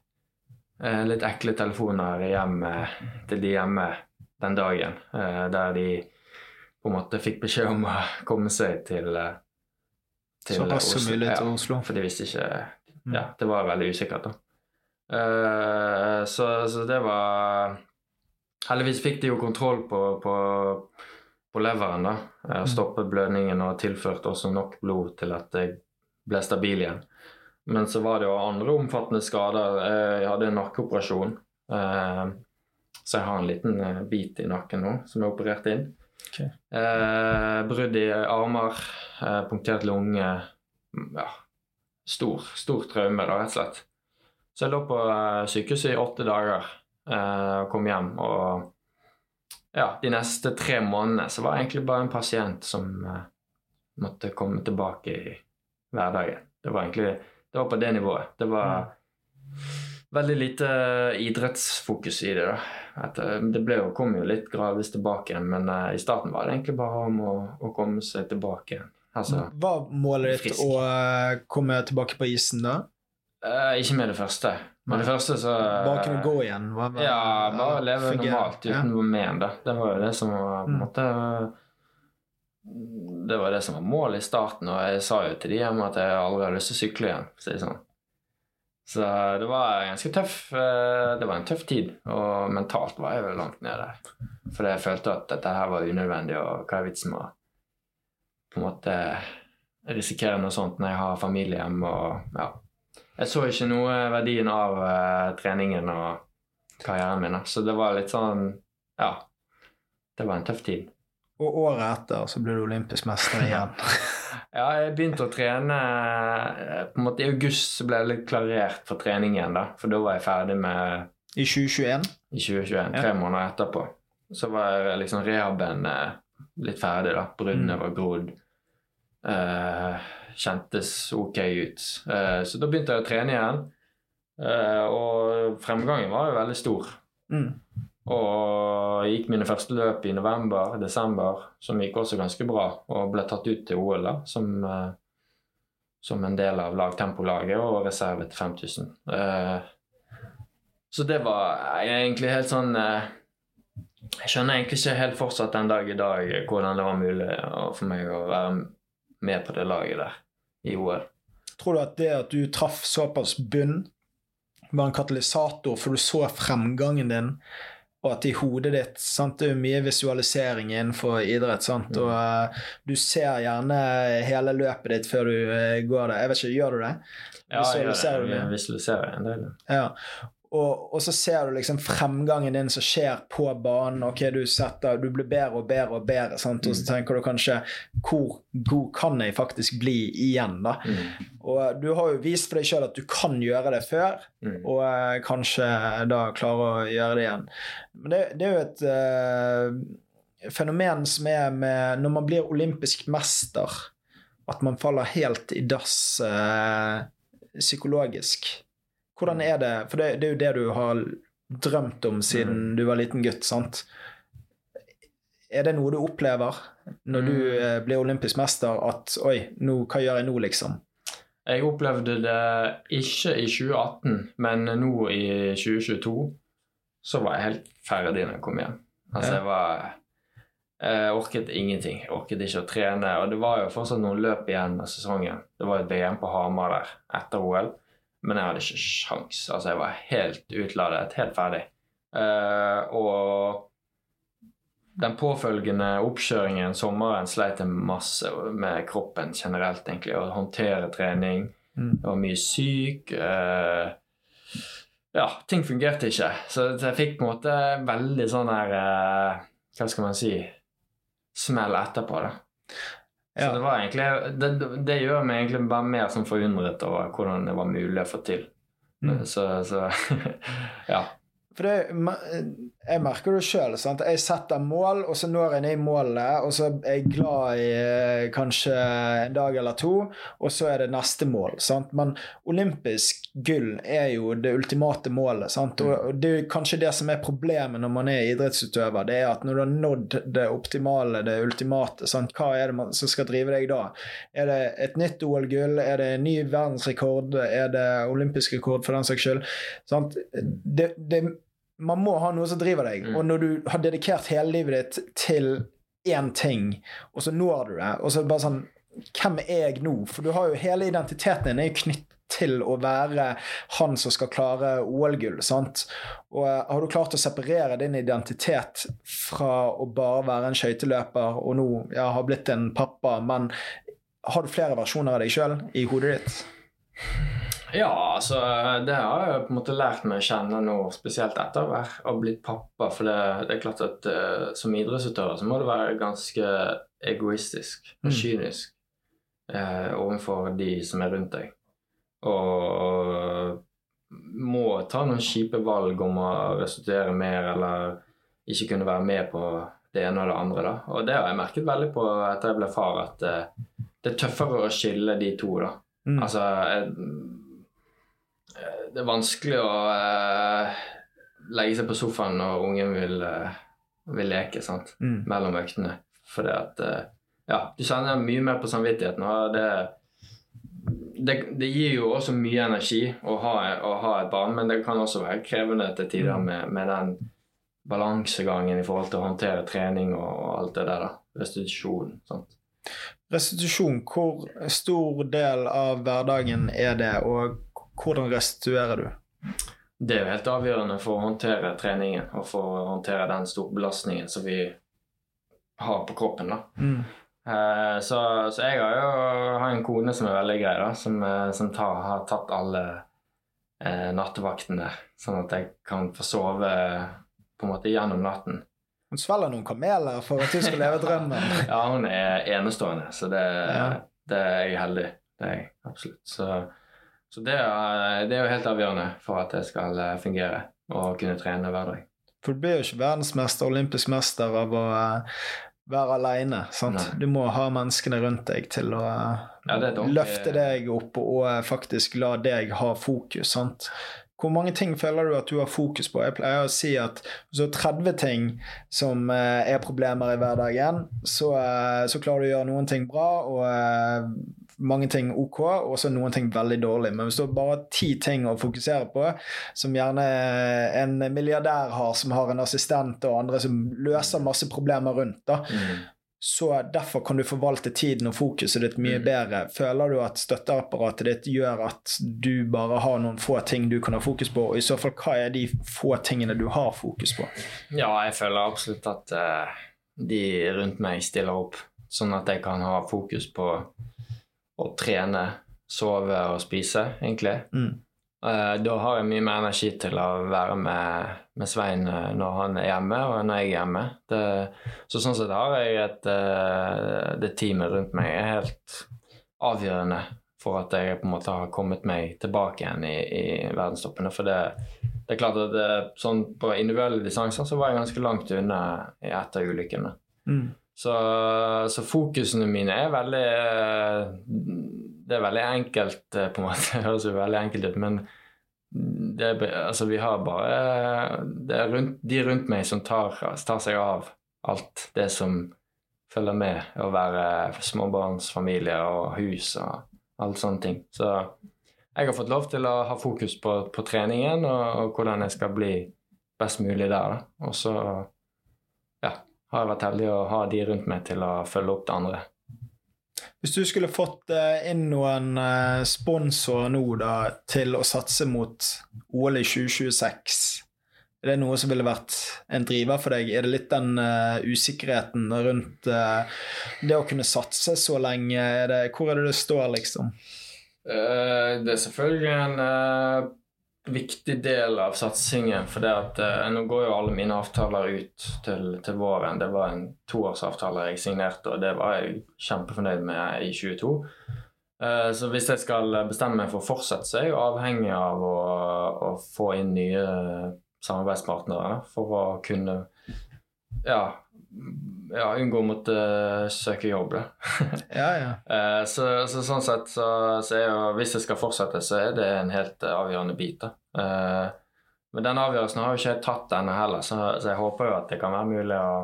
eh, litt ekle telefoner hjem eh, til de hjemme den dagen, eh, der de på en måte fikk beskjed om å komme seg til, eh, til Så raskt som Oslo. mulig til Ja, for de visste ikke Mm. Ja, det var veldig usikkert, da. Eh, så, så det var Heldigvis fikk de jo kontroll på, på, på leveren, da. Jeg Mm. Stoppet blødningen og tilførte også nok blod til at jeg ble stabil igjen. Men så var det jo andre omfattende skader. Eh, Jeg hadde en nakkeoperasjon. eh, Så jeg har en liten eh, bit i nakken nå som er operert inn. Ok. Eh, brudd i armer, punktert lunge. Ja, stor, stor traume, da, rett og slett. Så jeg lå på eh, sykehuset i åtte dager og kom hjem. Og ja, de neste tre månedene så var jeg egentlig bare en pasient som uh, måtte komme tilbake i hverdagen. Det var egentlig det var på det nivået. Det var veldig lite idrettsfokus i det. da. At, eh, det ble jo, kom jo litt gradvis tilbake igjen, men uh, i starten var det egentlig bare om å, å komme seg tilbake igjen. Altså, Var målet ditt å eh, komme tilbake på isen da? Eh, ikke med det første. Med det første så Bare kunne gå igjen? Var, var, Ja, bare leve fungere? normalt uten noe men, da. Det var jo det som var på en Mm. måte Det var det som var målet i starten, og jeg sa jo til de hjemme at jeg aldri har lyst til å sykle igjen. for å si det sånn. Så det var ganske tøff eh, Det var en tøff tid, og mentalt var jeg vel langt nede. For jeg følte at dette her var unødvendig, og hva er vitsen med å på en måte risikere noe sånt når jeg har familie hjemme og ja. Jeg så ikke noe verdien av uh, treningen og karrieren min, så det var litt sånn Ja. Det var en tøff tid. Og året etter så ble du olympisk mester igjen. [laughs] Ja, jeg begynte å trene eh, på en måte I august så ble jeg litt klarert for trening igjen, da. For da var jeg ferdig med I 2021. i 2021, tre måneder etterpå. Så var liksom rehaben eh, litt ferdig, da. Bruddene Mm. var grodd. Eh, kjentes ok ut. Eh, så da begynte jeg å trene igjen. Eh, og fremgangen var jo veldig stor. Mm. Og jeg gikk mine første løp i november, desember, som gikk også ganske bra. Og ble tatt ut til OL da, som, eh, som en del av lagtempolaget og reserve til 5000. Eh, så det var egentlig helt sånn Jeg skjønner egentlig ikke helt fortsatt den dag i dag hvordan det var mulig for meg å være med på det laget der i OL. Tror du at det at du traff såpass bunn, var en katalysator for du så fremgangen din, og at i hodet ditt sant, Det er jo mye visualisering innenfor idrett, sant? Og uh, du ser gjerne hele løpet ditt før du uh, går der. Jeg vet ikke, Gjør du det? Ja, jeg gjør det? Jeg visualiserer en del. Ja. Og, og så ser du liksom fremgangen din som skjer på banen. ok, Du setter, du blir bedre og bedre og bedre, sant? og så tenker du kanskje hvor god kan jeg faktisk bli igjen? da? Mm. Og du har jo vist for deg sjøl at du kan gjøre det før, Mm. og eh, kanskje da klare å gjøre det igjen. Men det, det er jo et uh, fenomen som er med Når man blir olympisk mester, at man faller helt i dass uh, psykologisk. Hvordan er det? For det, det er jo det du har drømt om siden du var liten gutt, sant? er det noe du opplever når du Mm. eh, blir olympisk mester, at oi, nå, hva gjør jeg nå, liksom? Jeg opplevde det ikke i 2018, men nå i 2022 så var jeg helt ferdig når jeg kom hjem. Altså, jeg var Jeg orket ingenting. Jeg orket ikke å trene. Og det var jo fortsatt noen løp igjen av sesongen. Det var et VM på Hamar der etter OL, men jeg hadde ikke sjans. Altså, jeg var helt utladet, helt ferdig. Uh, og den påfølgende oppkjøringen sommeren sleit jeg masse med kroppen generelt, egentlig. Å håndtere trening. Mm. Jeg var mye syk. Uh, ja, ting fungerte ikke. Så jeg fikk på en måte veldig sånn her uh, Hva skal man si Smell etterpå, da. Så det var egentlig det, det gjør meg egentlig bare mer sånn forundret over hvordan det var mulig å få til. Mm. Så, så [laughs] ja. For det, jeg merker det sjøl. Jeg setter mål, og så når jeg ned i målet, og så er jeg glad i eh, kanskje en dag eller to, og så er det neste mål. Sant? Men olympisk gull er jo det ultimate målet. Sant? Og og det er kanskje det som er problemet når man er idrettsutøver, det er at når du har nådd det optimale, det ultimate, sant? hva er det man, som skal drive deg da? Er det et nytt OL-gull? Er det en ny verdensrekord? Er det olympisk rekord, for den saks skyld? Sant? Det, det, man må ha noe som driver deg. Mm. Og når du har dedikert hele livet ditt til én ting, og så når du det, og så bare sånn Hvem er jeg nå? For du har jo hele identiteten din er jo knyttet til å være han som skal klare OL-gull. sant? Og eh, Har du klart å separere din identitet fra å bare være en skøyteløper og nå ja, har blitt en pappa, men har du flere versjoner av deg sjøl i hodet ditt? Ja, altså det har jeg på en måte lært meg å kjenne nå, spesielt etter å ha blitt pappa. For det, det er klart at uh, som idrettsutøver så må du være ganske egoistisk og Mm. kynisk eh, overfor de som er rundt deg. Og må ta noen kjipe valg om å resultere mer eller ikke kunne være med på det ene og det andre. da. Og det har jeg merket veldig på etter jeg ble far, at uh, det er tøffere å skille de to. da. Mm. Altså jeg, Det er vanskelig å eh, legge seg på sofaen når ungen vil, eh, vil leke sant? Mm. mellom øktene. Fordi at eh, Ja, du kjenner mye mer på samvittigheten. og det, det, det gir jo også mye energi å ha, å ha et barn, men det kan også være krevende til tider Mm. med, med den balansegangen i forhold til å håndtere trening og, og alt det der. da. Restitusjon. sant? Restitusjon, hvor stor del av hverdagen er det, og hvordan restituerer du? Det er jo helt avgjørende for å håndtere treningen og for å håndtere den store belastningen som vi har på kroppen. da. Mm. Eh, så, så jeg har jo har en kone som er veldig grei, da, som, eh, som tar, har tatt alle eh, nattevaktene, sånn at jeg kan få sove på en måte gjennom natten. Hun svelger noen kameler for at du skal leve drømmen. [laughs] Ja, hun er enestående, så det, Ja. det er jeg heldig. Det er jeg absolutt. Så, så det, er, det er jo helt avgjørende for at det skal eh, fungere og kunne trene hver dag. For du blir jo ikke verdensmester, olympisk mester av å eh, være aleine. Du må ha menneskene rundt deg til å Ja, det er løfte deg opp og eh, faktisk la deg ha fokus. sant? Hvor mange ting føler du at du har fokus på? Jeg pleier å si at har 30 ting som er problemer i hverdagen, så, så klarer du å gjøre noen ting bra og mange ting ok, og så noen ting veldig dårlig. Men hvis du har bare ti ting å fokusere på, som gjerne en milliardær har, som har en assistent og andre som løser masse problemer rundt, da, Mm. så derfor kan du forvalte tiden og fokuset ditt mye Mm. bedre. Føler du at støtteapparatet ditt gjør at du bare har noen få ting du kan ha fokus på, og i så fall hva er de få tingene du har fokus på? Ja, jeg føler absolutt at uh, de rundt meg stiller opp, sånn at jeg kan ha fokus på å trene, sove og spise, egentlig. Mm. Eh, da har jeg mye mer energi til å være med, med Svein eh, når han er hjemme, og når jeg er hjemme. Det, så sånn sett har jeg et eh, Det teamet rundt meg er helt avgjørende for at jeg på en måte har kommet meg tilbake igjen i, i verdenstoppene. For det, det er klart at det, sånn på individuelle distanser så var jeg ganske langt unna i etter ulykkene. Mm. Så, så fokusene mine er veldig Det er veldig enkelt, eh, på en måte. [laughs] Det høres jo veldig enkelt ut, men det, altså, vi har bare Det er rundt, de rundt meg som tar, tar seg av alt det som følger med å være småbarnsfamilie og hus og alle sånne ting. Så jeg har fått lov til å ha fokus på, på treningen og, og, hvordan jeg skal bli best mulig der. Da. Og så har jeg vært heldig å ha de rundt meg til å følge opp det andre. Hvis du skulle fått eh, inn noen eh, sponsorer nå da, til å satse mot OL i 2026, er det noe som ville vært en driver for deg? Er det litt den uh, usikkerheten rundt uh, det å kunne satse så lenge? Er det, hvor er det det står, liksom? Uh, det er selvfølgelig en viktig del av satsingen. For det at nå går jo alle mine avtaler ut til, til våren. Det var en toårsavtale jeg signerte, og det var jeg kjempefornøyd med i 22. Så hvis jeg skal bestemme meg for å fortsette, så er jeg avhengig av å, å få inn nye samarbeidspartnere for å kunne ja, ja unngå å måtte søke jobb. [laughs] ja, ja. Eh, så, så, sånn sett så, så, er jo Hvis jeg skal fortsette, så er det en helt avgjørende bit. da. Eh, men den avgjørelsen har jo ikke jeg tatt ennå heller, så, så, jeg håper jo at det kan være mulig å,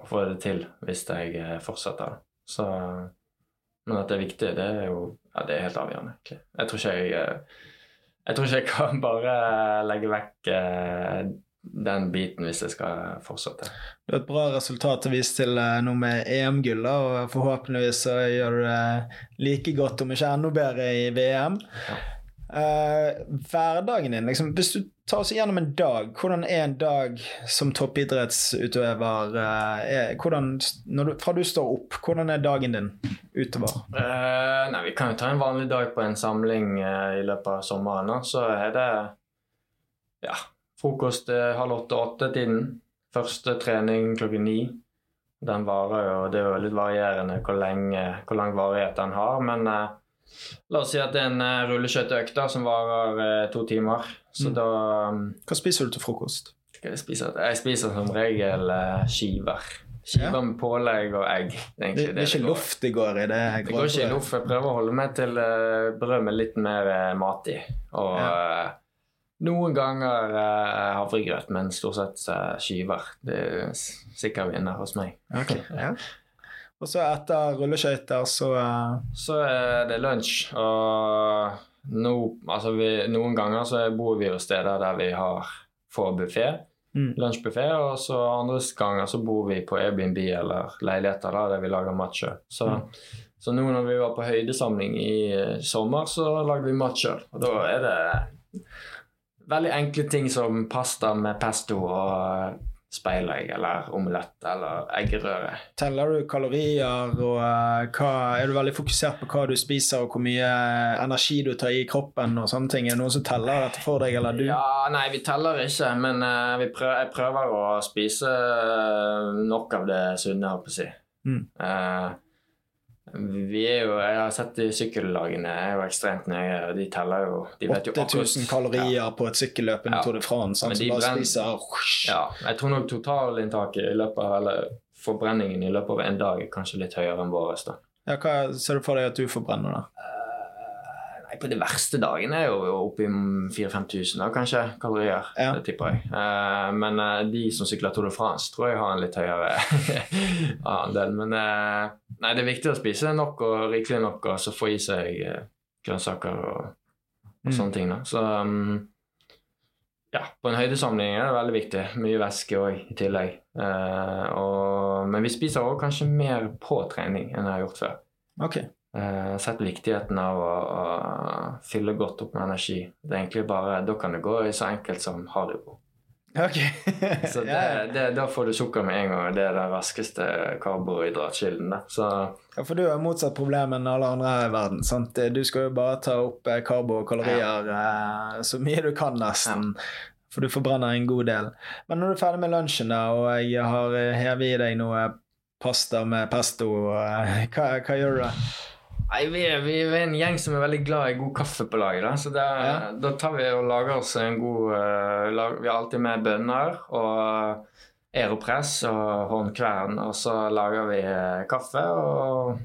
å få det til hvis jeg eh, fortsetter. Så, men at det er viktig, det er jo ja, det er helt avgjørende. egentlig. Jeg tror ikke jeg jeg tror ikke jeg kan bare legge vekk eh, den biten hvis jeg skal fortsette. Du har et bra resultat å vise til eh, nå med EM-gull, og forhåpentligvis så gjør du det like godt, om ikke enda bedre, i VM. Ja. Uh, hverdagen din, liksom, Hvis du tar oss gjennom en dag, hvordan er en dag som toppidrettsutøver? Uh, er, hvordan, du, fra du står opp, hvordan er dagen din utover? Uh, nei, Vi kan jo ta en vanlig dag på en samling i løpet av sommeren. Så er det ja, frokost halv åtte-åtte-tiden. Første trening klokken ni. Den varer jo Det er jo litt varierende hvor, lenge, hvor lang varighet den har, men La oss si at det er en eh, rulleskøyteøkt som varer eh, to timer. Så mm. da um, Hva spiser du til frokost? Jeg spiser, jeg spiser som regel eh, skiver. Skiver ja. med pålegg og egg. Det, det, det er ikke loff det går i? Det, det går ikke i loff. Jeg prøver å holde meg til uh, brød med litt mer mat i. Og ja. Noen ganger havregrøt, men stort sett skiver. Det er sikker vinner hos meg. Okay. Ja. Og så etter rulleskøyter, så uh... Så er det lunsj. Og no, altså vi, noen ganger så bor vi jo steder der vi har får buffé. Mm. Lunsjbuffé. Og så andre ganger så bor vi på Airbnb eller leiligheter da, der vi lager mat sjøl. Så, mm. så nå når vi var på høydesamling i uh, sommer, så lagde vi mat sjøl. Og da er det veldig enkle ting som pasta med pesto og speilegg eller omelett eller eggerøre. Teller du kalorier, og uh, hva, er du veldig fokusert på hva du spiser, og hvor mye energi du tar i kroppen og sånne ting? Er det noen som teller dette for deg, eller du? Ja, Nei, vi teller ikke, men uh, prøver, jeg prøver å spise nok av det sunne, holdt på å si. Mm. Uh, vi er jo, Jeg har sett sykkellagene er jo ekstremt nøye. og De teller jo de 8000 kalorier ja. på et sykkelløp under ja. Tour de France. De brenner, ja, jeg tror nok totalinntaket i løpet av, eller forbrenningen i løpet av en dag er kanskje litt høyere enn vår. Ja, hva ser du for deg at du forbrenner, da? På de verste dagene er jo oppi 4000-5000 kanskje, kalorier. Ja. Det tipper jeg. Uh, men uh, de som sykler Tour de France, tror jeg har en litt høyere [laughs] andel. Men uh, nei, det er viktig å spise nok og rikelig nok, og så få i seg grønnsaker og, og mm. sånne ting. Da. Så um, ja, på en høydesamling er det veldig viktig. Mye væske òg i tillegg. Og, men vi spiser òg kanskje mer på trening enn jeg har gjort før. Okay uh, sett viktigheten av å, å, fylle godt opp med energi. Det er egentlig bare, Da kan det gå i så enkelt som Haribo. Okay. [laughs] så [laughs] det, det, Da får du sukker med en gang. Det er den raskeste karbohydratkilden. Så, ja, For du har motsatt problem enn alle andre i verden. sant? Du skal jo bare ta opp eh, karbo og kalorier ja. uh, så mye du kan, nesten. Ja. For du forbrenner en god del. Men når du er ferdig med lunsjen, da, og jeg har hevet i deg noe pasta med pesto, hva, hva gjør du da? Nei, vi er, vi er, en gjeng som er veldig glad i god kaffe på laget. Da. Så det, ja. da tar vi og lager oss en god uh, lag, Vi har alltid med bønner og Aeropress og håndkvern. Og så lager vi uh, kaffe og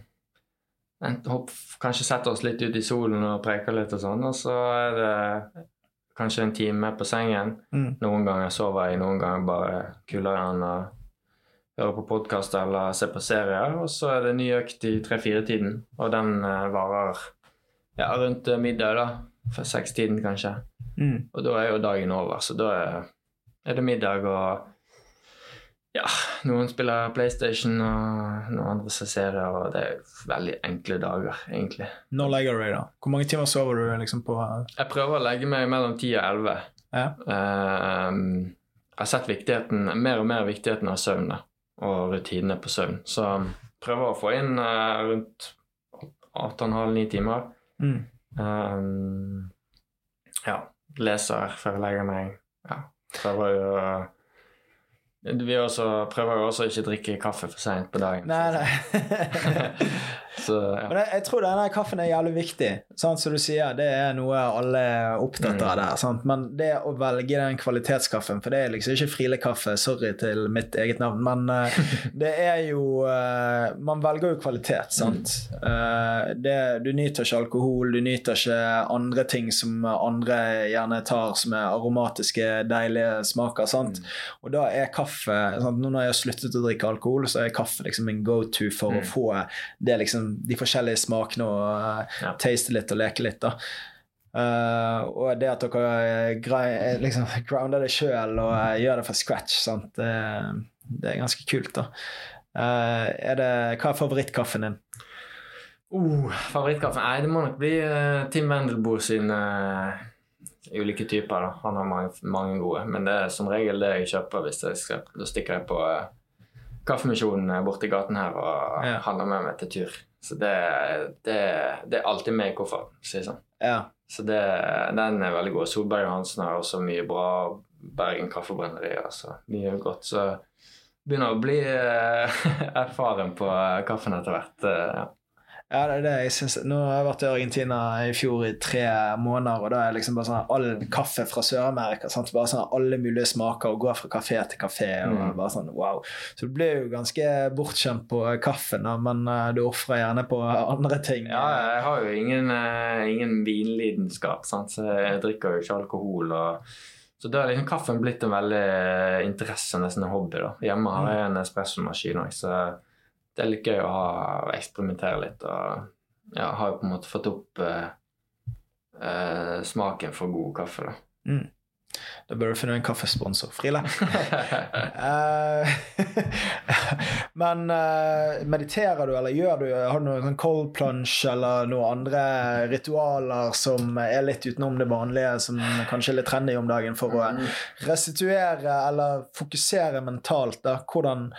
hopp, kanskje setter oss litt ut i solen og preker litt og sånn. Og så er det kanskje en time på sengen. Mm. Noen ganger sover jeg, noen ganger bare kuler jeg an. og høre på podkast eller se på serier. Og så er det ny økt i tre-fire-tiden, og den eh, varer ja, rundt eh, middag, da. For seks-tiden, kanskje. Mm. Og da er jo dagen over, så da er, det middag og ja, noen spiller PlayStation, og noen andre ser serier, og det er veldig enkle dager, egentlig. Når legger du deg, da? Hvor mange timer sover du liksom på Jeg prøver å legge meg mellom 10 og 11. Ja. Uh, jeg har sett viktigheten, mer og mer viktigheten av søvn da, og rutinene på søvn. Så prøver å få inn uh, rundt 8,5-9 timer. Mm. Um, ja, leser før jeg legger meg. Ja, prøver jo Vi også, prøver jo også ikke drikke kaffe for seint på dagen. Nei, nei. [laughs] Så ja. Men jeg, jeg tror denne kaffen er jævlig viktig. Sant? Som du sier, det er noe alle er opptatt av Mm. der. Sant? Men det å velge den kvalitetskaffen, for det er liksom ikke Friele-kaffe, sorry til mitt eget navn, men eh, det er jo eh, Man velger jo kvalitet, sant. Eh, det, du nyter ikke alkohol, du nyter ikke andre ting som andre gjerne tar som er aromatiske, deilige smaker, sant. Og da er kaffe sant? Nå når jeg har sluttet å drikke alkohol, så er kaffe liksom min go to for å Mm. få det liksom, de forskjellige smakene og eh, Ja. taste litt og leke litt. da. Uh, og det at dere eh, liksom [laughs] grounder det sjøl og uh, gjør det fra scratch, sant? Det, det er ganske kult. da. Uh, er det, hva er favorittkaffen din? Uh, favorittkaffen? Nei, det må nok bli Tim Wendelboe sine ulike typer. da. Han har mange, mange gode, men det er som regel det jeg kjøper hvis jeg skal Da stikker jeg på Kaffemisjonen borti gaten her og Ja. handler med meg til tur. Så det, det, det er alltid med i kofferten, si det sånn. Ja. Så det, den er veldig god. Solberg Johansen har også mye bra. Bergen Kaffebrenneri. Altså. Mye godt. Så begynner å bli eh, [laughs] erfaren på kaffen etter hvert. eh, ja. Ja, det er det jeg synes. Nå har jeg vært i Argentina i fjor i tre måneder, og da er liksom bare sånn all kaffe fra Sør-Amerika. Bare sånn Alle mulige smaker, og går fra kafé til kafé. og Mm. bare sånn, wow. Så du blir jo ganske bortskjemt på kaffen, men eh, du ofrer gjerne på andre ting. Ja, jeg har jo ingen, eh, ingen vinlidenskap, sant? så jeg drikker jo ikke alkohol. Og, så da er liksom kaffen blitt en veldig eh, interesse, nesten en hobby. da. Hjemme har jeg en espressomaskin òg, så det er litt gøy å ha, eksperimentere litt. Og ja, har jo på en måte fått opp eh, eh, smaken for god kaffe, da. Mm. Da bør du finne en kaffesponsor. Frile. [laughs] Eh, [laughs] men eh, mediterer du, eller gjør du Har du noen sånn cold plunge eller noen andre ritualer som er litt utenom det vanlige, som kanskje er litt trendy om dagen, for å restituere eller fokusere mentalt? da? Hvordan,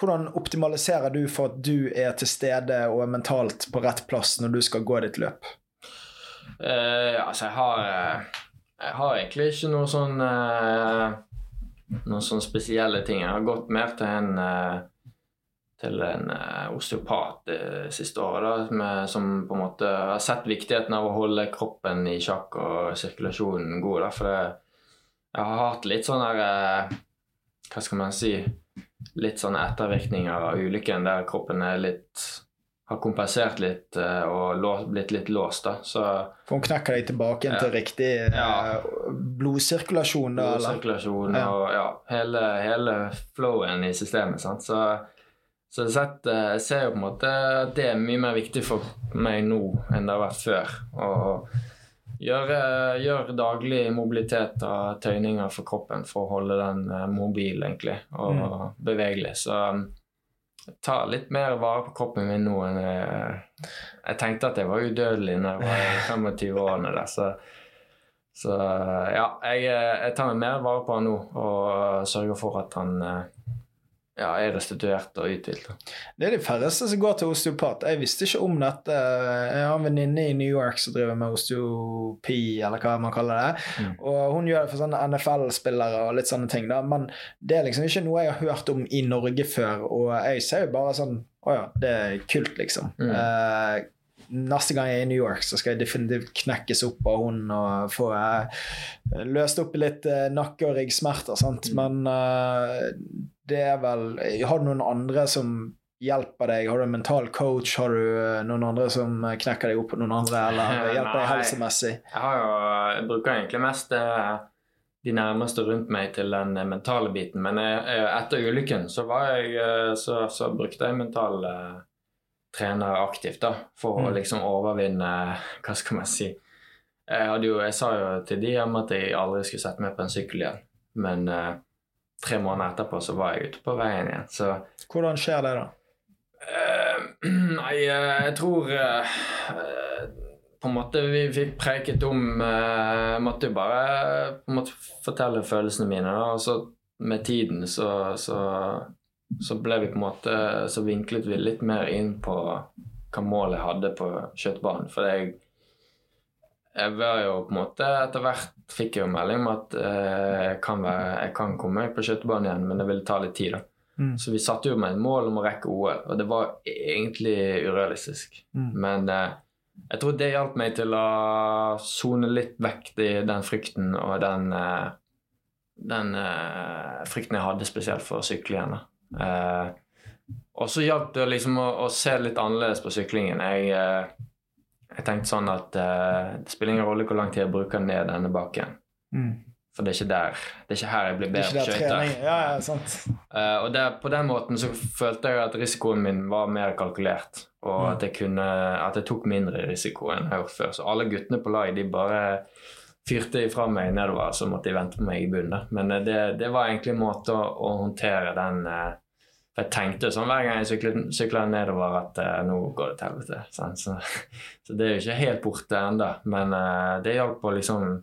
hvordan optimaliserer du for at du er til stede og er mentalt på rett plass når du skal gå ditt løp? Uh, altså, jeg har eh, Jeg har egentlig ikke noe sånn uh, Noen sånne spesielle ting. Jeg har gått mer til en uh, til en osteopat det siste året, da, som på en måte har sett viktigheten av å holde kroppen i sjakk og sirkulasjonen god. Da, for det, jeg har hatt litt sånn der Hva skal man si Litt sånne ettervirkninger av ulykken der kroppen er litt har kompensert litt eh, og blitt litt låst. da, så For hun knekker deg tilbake Ja. til riktig eh, Ja. blodsirkulasjon, da? blodsirkulasjon Ja. og ja, hele, hele flowen i systemet. sant? Så, så jeg, sett, eh, jeg ser jo på en måte at det er mye mer viktig for meg nå enn det har vært før. Å gjøre, gjøre daglig mobilitet og tøyninger for kroppen for å holde den eh, mobil, egentlig, og Mm. bevegelig. Så ta jeg tar litt mer vare på kroppen min nå enn jeg, jeg tenkte at jeg var udødelig når jeg var i 25-årene. der, så så ja, jeg, jeg tar meg mer vare på han nå og sørger for at han eh, ja, er restituert og uthvilt. Det er de færreste som går til osteopat. Jeg visste ikke om dette. Jeg har en venninne i New York som driver med osteopi, eller hva man kaller det. Mm. Og hun gjør det for sånne NFL-spillere og litt sånne ting. da. Men det er liksom ikke noe jeg har hørt om i Norge før. Og jeg ser jo bare sånn Å ja, det er kult, liksom. Mm. Eh, Neste gang jeg er i New York, så skal jeg definitivt knekkes opp av hun og få eh, løst opp litt eh, nakke- og ryggsmerter. Mm. Men eh, det er vel Har du noen andre som hjelper deg? Har du en mental coach? Har du eh, noen andre som knekker deg opp på noen andre, eller [laughs] hjelper deg helsemessig? Jeg har jo Jeg bruker egentlig mest eh, de nærmeste rundt meg til den eh, mentale biten. Men jeg, etter ulykken så, var jeg, eh, så, så brukte jeg mental eh, trener aktivt da, for å Mm. liksom overvinne Hva skal man si? Jeg, jo, jeg sa jo til de hjemme at jeg aldri skulle sette meg på en sykkel igjen. Men eh, tre måneder etterpå så var jeg ute på veien igjen. Så Hvordan skjer det, da? Uh, [clears throat] nei, uh, jeg tror eh, På en måte vi fikk preiket om uh, måtte jo bare på en måte fortelle følelsene mine. Da. Og så med tiden så, så, så ble vi på en måte Så vinklet vi litt mer inn på hva målet jeg hadde på skøytebanen. For jeg jeg var jo på en måte Etter hvert fikk jeg jo melding om at eh, jeg, kan være, jeg kan komme meg på skøytebanen igjen, men det ville ta litt tid. da. Mm. Så vi satte jo med et mål om å rekke OL, og det var egentlig urealistisk. Mm. Men eh, jeg tror det hjalp meg til å sone litt vekk i den frykten og den, eh, den eh, frykten jeg hadde spesielt for å sykle igjen. Eh, og så hjalp det liksom å, å se litt annerledes på syklingen. Jeg, eh, jeg tenkte sånn at uh, det spiller ingen rolle hvor lang tid jeg bruker ned denne bakken. Mm. For det er ikke der. Det er ikke her jeg blir bedre på skøyter. Ja, ja, sant. Eh, og der, på den måten så følte jeg at risikoen min var mer kalkulert. Og Mm. at jeg, kunne, at jeg tok mindre risiko enn jeg har gjort før. Så alle guttene på lag de bare fyrte ifra meg nedover, så måtte de vente på meg i bunnen. Men uh, det, det var egentlig en måte å, å håndtere den eh, For jeg tenkte sånn hver gang jeg syklet, syklet nedover, at uh, nå går det til helvete. Så, [laughs] så det er jo ikke helt borte ennå. Men uh, det hjalp å liksom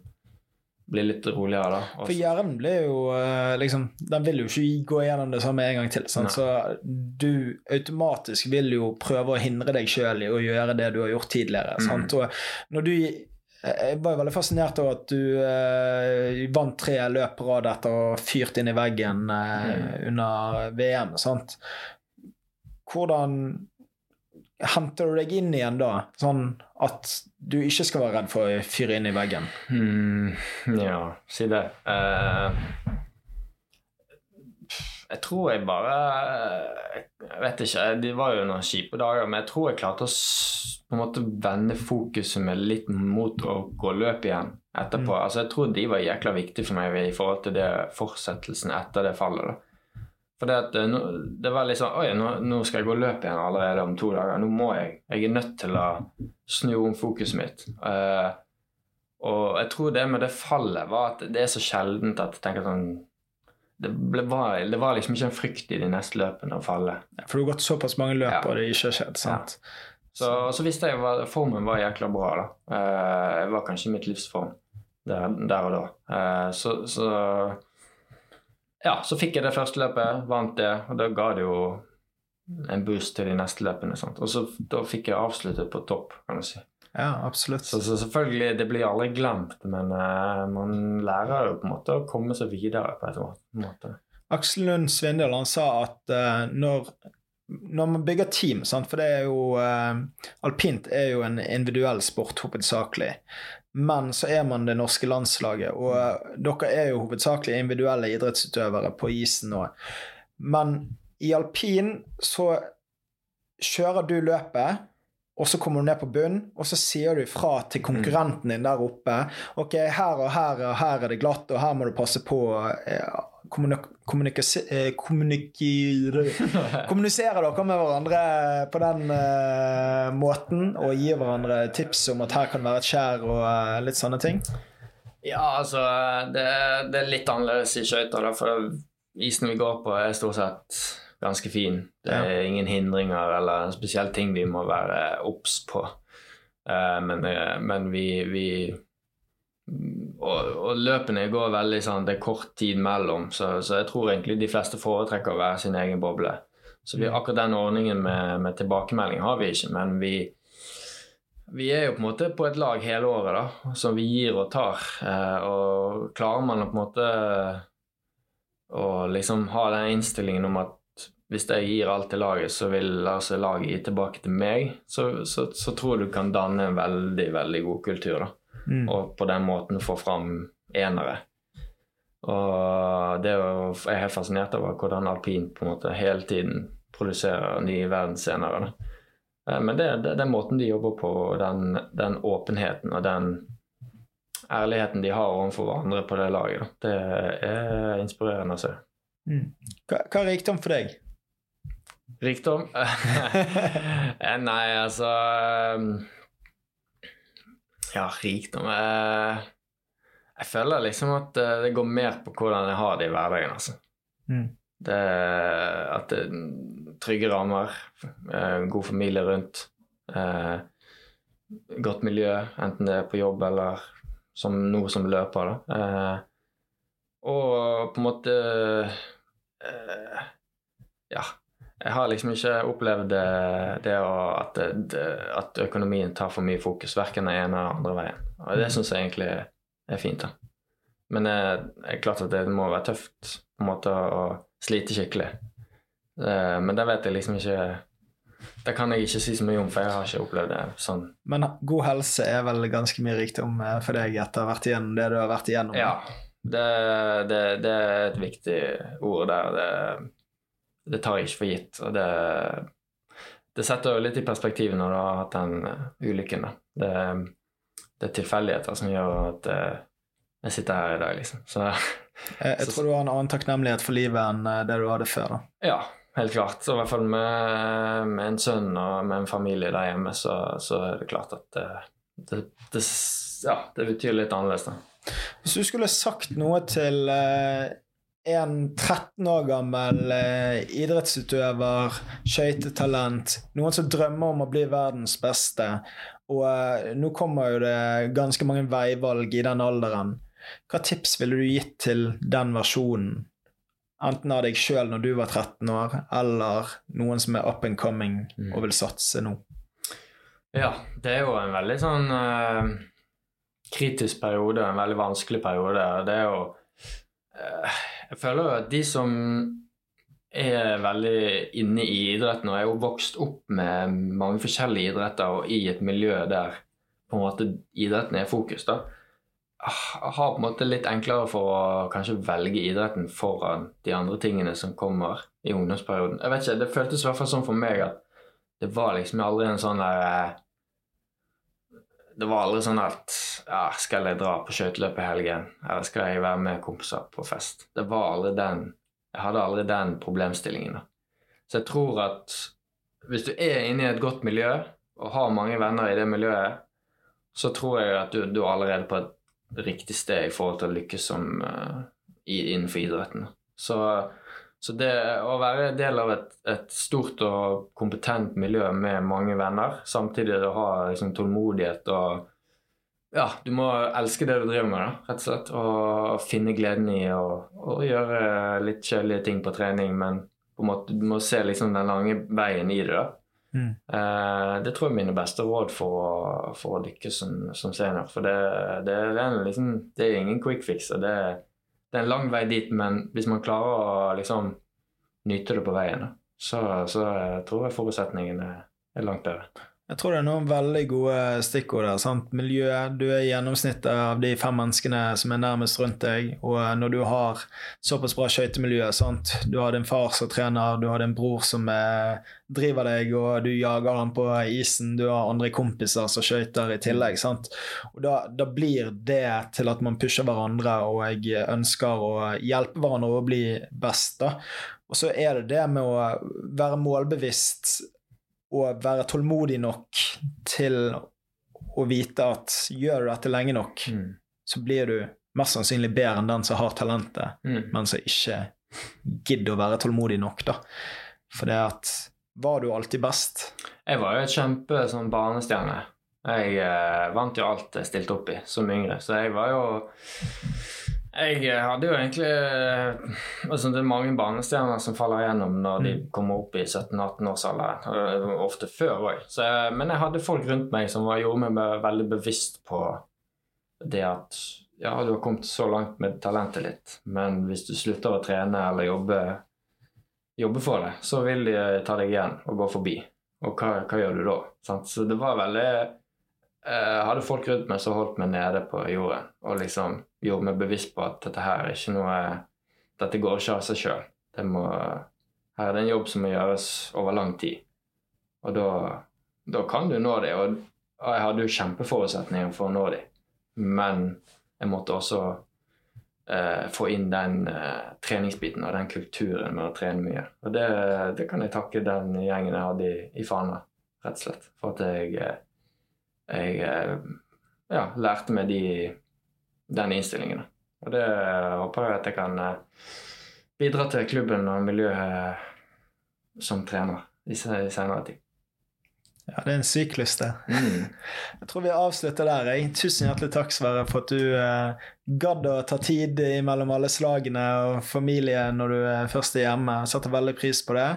bli litt roligere, da. Også. For hjernen blir jo uh, liksom Den vil jo ikke gå gjennom det samme en gang til. Sant? Så du automatisk vil jo prøve å hindre deg sjøl i å gjøre det du har gjort tidligere. Mm. Og når du jeg var jo veldig fascinert over at du eh, vant tre løp på rad etter å ha fyrt inn i veggen eh, Mm. under VM. Sant? Hvordan henter du deg inn igjen da, sånn at du ikke skal være redd for å fyre inn i veggen? Mm, ja, si det. Eh, jeg tror jeg bare Jeg vet ikke. Det var jo noen kjipe dager, men jeg tror jeg klarte å på en måte vende fokuset med litt mot å gå løp igjen etterpå. Mm. Altså, jeg tror de var jækla viktige for meg i forhold til det fortsettelsen etter det fallet. da. For det, at, eh, det var litt sånn Oi, nå, nå skal jeg gå løp igjen allerede om to dager. Nå må jeg. Jeg er nødt til å snu om fokuset mitt. Uh, og jeg tror det med det fallet var at det er så sjeldent at jeg tenker sånn det, ble, var, det var liksom ikke en frykt i de neste løpene å falle. For du har gått såpass mange løp, Ja. og det ikke har skjedd. sant? Så, så visste jeg at formen var jækla bra. da. Eh, jeg var kanskje i mitt livsform der, der og da. Eh, så, så Ja, så fikk jeg det første løpet, vant det, og da ga det jo en boost til de neste løpene. Sant? Og så da fikk jeg avsluttet på topp, kan du si. Ja, absolutt. Så, så selvfølgelig, det blir aldri glemt, men uh, man lærer jo på en måte å komme seg videre på en måte. Aksel Lund Svindal han sa at uh, når, når man bygger team sant? For det er jo uh, Alpint er jo en individuell sport hovedsakelig. Men så er man det norske landslaget, og uh, dere er jo hovedsakelig individuelle idrettsutøvere på isen nå. Men i alpin så kjører du løpet, og så kommer du ned på bunn, og så sier du fra til konkurrenten din der oppe Ok, her og her og her er det glatt, og her må du passe på Ja, kommunik kommunikase- eh, [laughs] dere med hverandre på den uh, måten og gi hverandre tips om at her kan være et skjær og uh, litt sånne ting? Ja, altså Det, det er litt annerledes i skøyter, for isen vi går på, er stort sett ganske fin. Det er ingen hindringer eller spesielle ting vi må være obs på. Uh, men, uh, men vi, vi og, og løpene går veldig sånn Det er kort tid mellom, så, så jeg tror egentlig de fleste foretrekker å være sin egen boble. Så vi, akkurat den ordningen med, med tilbakemelding har vi ikke, men vi, vi er jo på en måte på et lag hele året, da, som vi gir og tar. Eh, og klarer man å på en måte å liksom ha den innstillingen om at hvis jeg gir alt til laget, så vil altså laget gi tilbake til meg, så, så, så tror jeg du kan danne en veldig, veldig god kultur. da. Mm. Og på den måten få fram enere. Og det er jo, jeg er helt fascinert over hvordan alpin på en måte hele tiden produserer nye verdensscenere. Eh, Men det, er den måten de jobber på, den, den åpenheten og den ærligheten de har overfor hverandre på det laget. Da. Det er inspirerende å se. Mm. Hva, hva er rikdom for deg? Rikdom? [laughs] Eh, Nei, altså um, Ja, rikdom eh, Jeg føler liksom at eh, det går mer på hvordan jeg har det i hverdagen, altså. Mm. Det, at det er trygge rammer, eh, god familie rundt, eh, godt miljø, enten det er på jobb eller som noe som løper, da. Eh, og på en måte eh, Ja. Jeg har liksom ikke opplevd det, det å, at, det, at økonomien tar for mye fokus, verken den ene eller andre veien. Og det syns jeg egentlig er fint. da. Men det er klart at det må være tøft på en måte å slite skikkelig. Eh, Men det vet jeg liksom ikke Det kan jeg ikke si så mye om, for jeg har ikke opplevd det sånn. Men god helse er vel ganske mye rikdom eh, for deg etter å ha vært igjennom det du har vært igjennom? Ja. Det, det, det er et viktig ord der. Det, det tar jeg ikke for gitt. Og det, det setter jo litt i perspektiv når du har hatt den eh, ulykken. Det, det er tilfeldigheter som gjør at eh, jeg sitter her i dag, liksom. Så Jeg, jeg tror du har en annen takknemlighet for livet enn eh, det du hadde før. da. ja, helt klart. Så I hvert fall med, med en sønn og med en familie der hjemme, så, så er det klart at det, det, ja, det betyr litt annerledes. da. Hvis du skulle sagt noe til en 13 år gammel eh, idrettsutøver, skøytetalent, noen som drømmer om å bli verdens beste, og eh, nå kommer jo det ganske mange veivalg i den alderen, hva tips ville du gitt til den versjonen? Enten av deg sjøl når du var 13 år, eller noen som er up and coming Mm. og vil satse nå. Ja, det er jo en veldig sånn eh, kritisk periode, en veldig vanskelig periode. Det er jo Jeg føler jo at de som er veldig inne i idretten og er jo vokst opp med mange forskjellige idretter og i et miljø der på en måte idretten er fokus, da, har på en måte litt enklere for å kanskje velge idretten foran de andre tingene som kommer i ungdomsperioden. Jeg vet ikke, Det føltes i hvert fall sånn for meg at det var liksom aldri en sånn der eh, Det var aldri sånn at ja, Skal jeg dra på skøyteløp i helgen? Eller skal jeg være med kompiser på fest? Det var aldri den Jeg hadde aldri den problemstillingen. da. Så jeg tror at hvis du er inne i et godt miljø og har mange venner i det miljøet, så tror jeg at du, du er allerede på et riktig sted i forhold til å lykkes som, uh, i, innenfor idretten. Så, så det å være del av et, et stort og kompetent miljø med mange venner, samtidig å ha liksom, tålmodighet og Ja, du må elske det du driver med, da, rett og slett. Og finne gleden i å gjøre litt kjedelige ting på trening, men på en måte, du må se liksom den lange veien i det. da. Mm. Eh, det tror jeg er mine beste råd for å, for å lykkes som, som senior. For det, det, det, er liksom, det er ingen quick fix. og det, det er en lang vei dit, men hvis man klarer å liksom nyte det på veien, så, så jeg tror jeg forutsetningene er langt bedre. Jeg tror det er noen veldig gode stikkord der. sant? Miljø. Du er gjennomsnittet av de fem menneskene som er nærmest rundt deg. Og når du har såpass bra skøytemiljø? Du har din far som trener, du har din bror som eh, driver deg, og du jager han på isen, du har andre kompiser som skøyter i tillegg. sant? Og da, da blir det til at man pusher hverandre, og jeg ønsker å hjelpe hverandre å bli best. da. Og så er det det med å være målbevisst og være tålmodig nok til å vite at gjør du dette lenge nok, Mm. så blir du mest sannsynlig bedre enn den som har talentet, Mm. men som ikke gidder å være tålmodig nok, da. For det at Var du alltid best? Jeg var jo et kjempe sånn barnestjerne. Jeg eh, vant jo alt jeg stilte opp i som yngre, så jeg var jo Jeg eh, hadde jo egentlig eh, altså Det er mange barnestjerner som faller igjennom når de kommer opp i 17-18-årsalderen. og Ofte før òg. Men jeg hadde folk rundt meg som var, gjorde meg veldig bevisst på det at ja, du har kommet så langt med talentet ditt, men hvis du slutter å trene eller jobbe, jobbe for det, så vil de ta deg igjen og gå forbi. Og hva, hva gjør du da? Sant? Så det var veldig Jeg hadde folk rundt meg som holdt meg nede på jorden og liksom gjorde meg bevisst på at dette her er ikke noe Dette går ikke av seg sjøl. Her er det en jobb som må gjøres over lang tid. Og da, da kan du nå det. Og, jeg hadde jo kjempeforutsetninger for å nå det. men jeg måtte også eh, få inn den eh, treningsbiten og den kulturen med å trene mye. Og det, det kan jeg takke den gjengen jeg hadde i, i Fana, rett og slett. For at jeg, eh, jeg eh, ja, lærte meg de, den innstillingen. Og det håper jeg at jeg kan eh, bidra til klubben og miljøet som trener i senere tid. Ja, det er en syklus, det. Mm. [laughs] Jeg tror vi avslutter der. Jeg. Tusen hjertelig takk, Sverre, for at du eh, gadd å ta tid mellom alle slagene og familie når du er først er hjemme. Jeg setter veldig pris på det.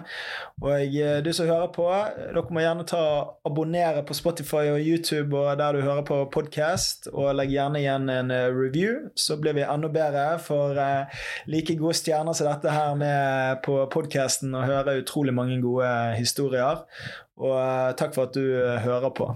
Og eh, du som hører på, dere må gjerne ta abonnere på Spotify og YouTube og der du hører på podkast, og legg gjerne igjen en eh, review, så blir vi enda bedre. For eh, like gode stjerner som dette her med på podkasten og høre utrolig mange gode historier. Og eh, takk for at du eh, hører på.